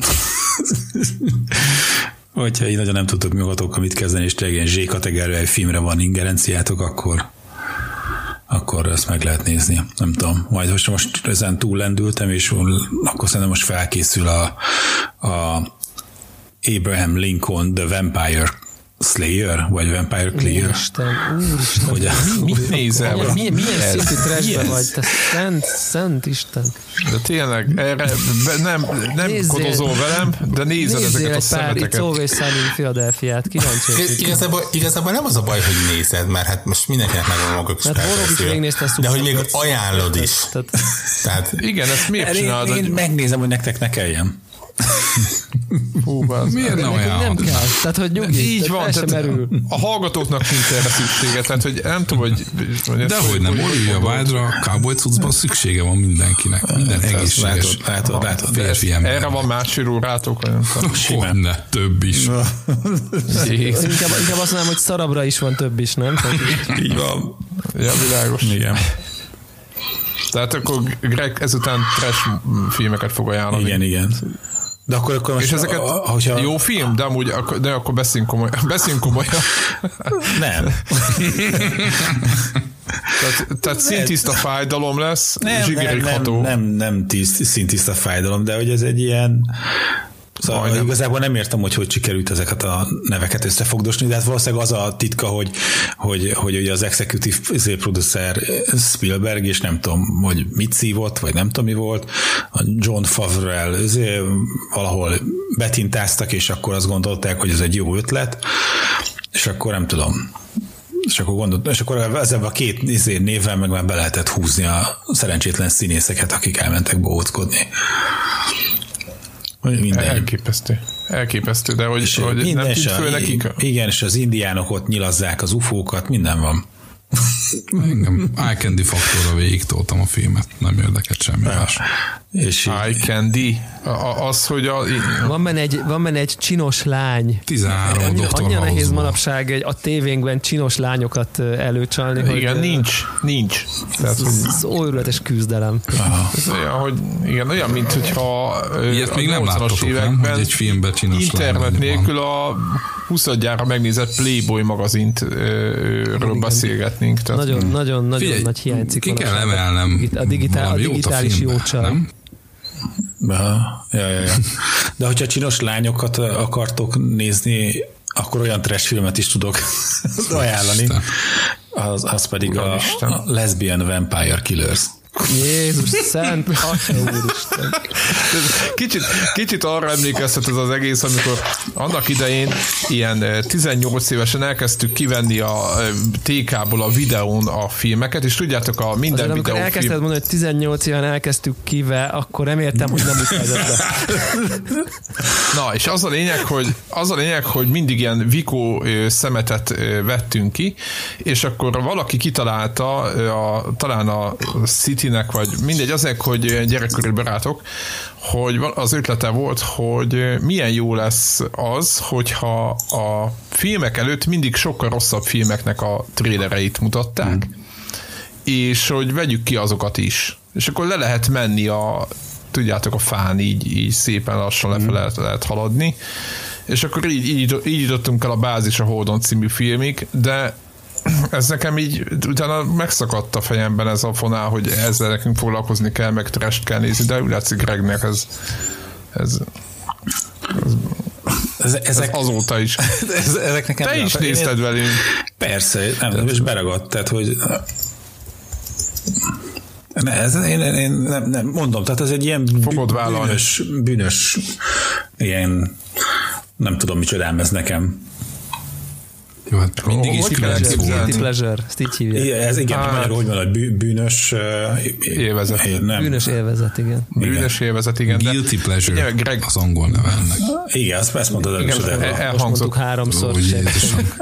Hogyha így nagyon nem tudtok magatokkal mit kezdeni, és tényleg ilyen Z-kategóriai filmre van ingerenciátok, akkor akkor ezt meg lehet nézni. Nem tudom. Majd most, most ezen túl lendültem, és akkor szerintem most felkészül a, a Abraham Lincoln The Vampire Slayer, vagy Vampire Clear. Úristen, úristen. Hogy mi, mit nézel? Milyen, milyen, milyen szintű trashbe vagy? Te szent, szent Isten. De tényleg, erre nem, nem nézzél, kodozol velem, de nézed ezeket a szemeteket. Nézzél egy pár It's Always Philadelphia-t, kíváncsi. Igazából, igazából nem az a baj, hogy nézed, mert hát most mindenkinek megvan maga kis hát De hogy még ajánlod is. Tehát, igen, ezt miért csinálod? Én megnézem, hogy nektek ne kelljen. Hú, Miért nem olyan? Nem kell. Tehát, hogy nyugi, Így van. Tehát merül. A hallgatóknak nincs erre szüksége. Tehát, hogy nem tudom, hogy... De hogy nem, Olivia Wilde-ra cowboy cuccban szüksége van mindenkinek. Minden egészséges látod, látod, férfi ember. Erre van másfél órátok? Ne, több is. inkább, inkább azt mondom, hogy szarabra is van több is, nem? Így van. Ja, világos. Igen. Tehát akkor Greg ezután trash filmeket fog ajánlani. Igen, igen. De akkor, akkor most, És ezeket a, a, hogyha... jó film, de amúgy de akkor beszéljünk komolyan. Beszéljünk komolyan. Nem. Tehát, tehát szintiszta fájdalom lesz, nem, nem, nem, nem, nem tiszt, szintiszta fájdalom, de hogy ez egy ilyen Szóval Majdnem. igazából nem értem, hogy hogy sikerült ezeket a neveket összefogdosni, de hát valószínűleg az a titka, hogy, hogy, hogy ugye az executive izé, producer Spielberg, és nem tudom, hogy mit szívott, vagy nem tudom mi volt, a John Favreau izé, valahol betintáztak, és akkor azt gondolták, hogy ez egy jó ötlet, és akkor nem tudom, és akkor, gondolt, és akkor ezzel a két izé névvel meg már be lehetett húzni a szerencsétlen színészeket, akik elmentek bohóckodni. Minden. Elképesztő. Elképesztő, de hogy, és hogy minden nem tűnt föl nekik? Igen, és az indiánok ott nyilazzák az ufókat, minden van. Engem eye candy faktorra végig toltam a filmet, nem érdekelt semmi más. És eye candy? Az, hogy a... Van benne egy, van benne egy csinos lány. 13 Annyi, Annyira nehéz manapság egy, a tévénkben csinos lányokat előcsalni. Igen, hogy, nincs, nincs. Tehát, ez, ez óriátes küzdelem. Ez olyan, hogy igen, olyan, mint hogyha Ilyet még nem láttatok, években nem? Hogy egy filmben csinos internet nélkül a 20 megnézett Playboy magazint ről beszélgetnénk. Tehát, nagyon, nagyon, nagyon Figyelj, nagy hiányzik. Ki kell emelnem a, digitál, a digitális jócsal. Nem? Ja, ja, ja. De hogyha csinos lányokat akartok nézni, akkor olyan trash filmet is tudok ajánlani. Az, az pedig a, a Lesbian Vampire Killers. Jézus szent, úristen. Kicsit, kicsit arra emlékeztet ez az egész, amikor annak idején ilyen 18 évesen elkezdtük kivenni a TK-ból a videón a filmeket, és tudjátok, a minden Azért, videó elkezdted mondani, hogy 18 éven elkezdtük kive, akkor nem értem, hogy nem úgy Na, és az a lényeg, hogy, az a lényeg, hogy mindig ilyen vikó szemetet vettünk ki, és akkor valaki kitalálta, a, talán a City Citynek, vagy mindegy, azért, hogy gyerekkori barátok, hogy az ötlete volt, hogy milyen jó lesz az, hogyha a filmek előtt mindig sokkal rosszabb filmeknek a trélereit mutatták, mm. és hogy vegyük ki azokat is. És akkor le lehet menni a, tudjátok, a fán így, így szépen lassan mm. lehet, lehet haladni, és akkor így, így, így jutottunk el a Bázis a Holdon című filmig, de ez nekem így utána megszakadt a fejemben ez a fonál, hogy ezzel nekünk foglalkozni kell, meg trest kell nézni, de úgy látszik Gregnek ez, ez, ez, ezek, ez azóta is. Ez, ezek nekem Te is nézted velünk. Persze, nem, nem, és beragadt, tehát hogy ne, ez, én, én nem, nem, mondom, tehát ez egy ilyen Fogod bűnös, bűnös, ilyen nem tudom, micsoda ez nekem. Jó, hát mindig is kilenc Guilty pleasure, ezt így hívják. Igen, ez igen, hát, magyarul hogy van, hogy bűnös élvezet. Nem. Bűnös élvezet, igen. Bűnös élvezet, igen. Guilty de, pleasure ugye, Greg, az angol neve ennek. Igen, azt, ezt mondtad először. Igen, el, elhangzott. háromszor. Ó,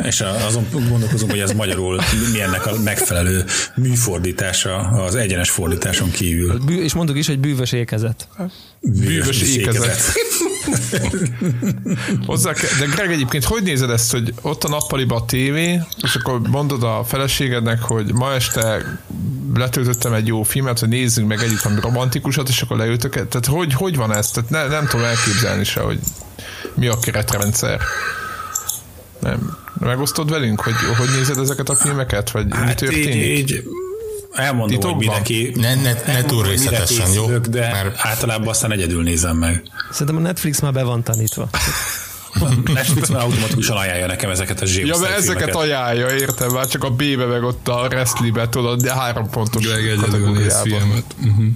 és azon gondolkozunk, hogy ez magyarul milyennek a megfelelő műfordítása az egyenes fordításon kívül. És mondjuk is, hogy bűvös ékezet. Bűvös, bűvös ékezet. ékezet. Hozzá kell, de Greg egyébként hogy nézed ezt, hogy ott a nappaliba a tévé, és akkor mondod a feleségednek, hogy ma este letöltöttem egy jó filmet, hogy nézzünk meg együtt valami romantikusat, és akkor leültök. Tehát hogy, hogy van ez? Tehát ne, nem tudom elképzelni se, hogy mi a keretrendszer. Nem. Megosztod velünk, hogy hogy nézed ezeket a filmeket, vagy hát mi történik? Így, így elmondom, Titokban? hogy mindenki... Ne, ne, ne túl részletesen, jó? De Mert... általában aztán egyedül nézem meg. Szerintem a Netflix már be van tanítva. Netflix már automatikusan ajánlja nekem ezeket a zsíros Ja, mert ezeket filmeket. ajánlja, értem, már csak a B-be meg ott a Wrestling-be, tudod, de három pontos kategóriában. Uh-huh.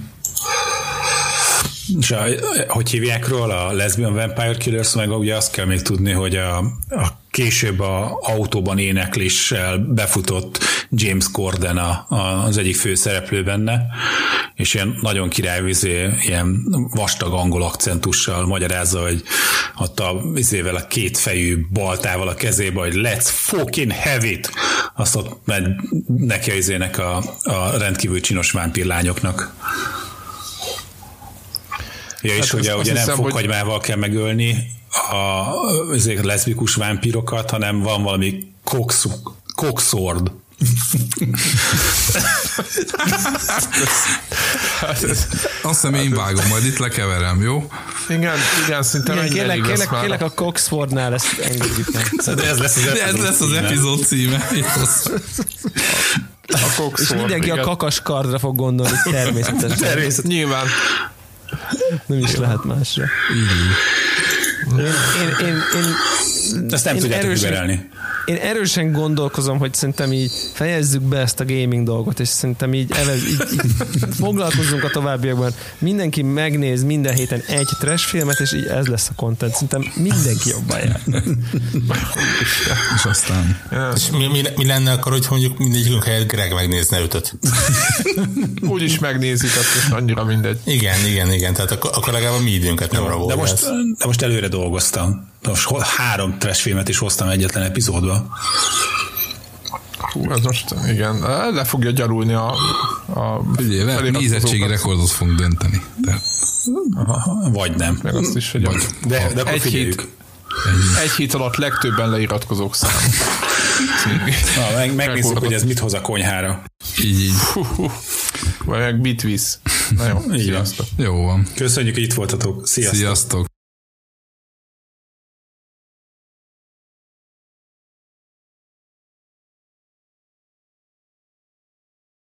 És a, hogy hívják róla a Lesbian Vampire Killers, meg ugye azt kell még tudni, hogy a, a később a autóban énekléssel befutott James Corden a, a, az egyik főszereplő benne, és ilyen nagyon királyvizé, ilyen vastag angol akcentussal magyarázza, hogy ott a vizével a két fejű baltával a kezébe, hogy let's fucking have it! Azt ott megy neki a izének a, a rendkívül csinos vámpírlányoknak. Ja, és hát ugye, ugye nem fokhagymával hogy... kell megölni a, ezek leszbikus vámpirokat, hanem van valami kokszord. Azt hiszem én vágom, majd itt lekeverem, jó? Igen, igen, szinte igen, kérlek, kérlek, kérlek, a Coxfordnál ezt engedjük meg. De ez lesz az, ez lesz az epizód címe. A És mindenki igen. a kakas kardra fog gondolni, természetesen. Természetesen. Nyilván. Nem is lehet másra. Én, én, én, én, Ezt nem tudjátok erősen, én erősen gondolkozom, hogy szerintem így fejezzük be ezt a gaming dolgot, és szerintem így, ele, így, így foglalkozzunk a továbbiakban. Mindenki megnéz minden héten egy trash filmet, és így ez lesz a content. Szerintem mindenki jobban jár. és aztán... És mi, mi, mi, lenne akkor, hogy mondjuk mindegyikünk helyett Greg megnézne ötöt? Úgy is megnézik, akkor annyira mindegy. Igen, igen, igen. Tehát akkor, akkor legalább a mi időnket nem rabolja. De most, de most előre dolgoztam. Most három trash filmet is hoztam egyetlen epizódba. Hú, ez most igen, le fogja gyarulni a, a Ugye, nézettségi rekordot fogunk dönteni. De. Aha, vagy nem. Meg azt is, hogy vagy, de, de akkor egy hét, egy hét alatt legtöbben leiratkozók szám. Na, meg, megnézzük, hogy ez mit hoz a konyhára. Így, így. Vagy meg mit visz. Na jó, sziasztok. Jó van. Köszönjük, hogy itt voltatok. Sziasztok. Sziasztok.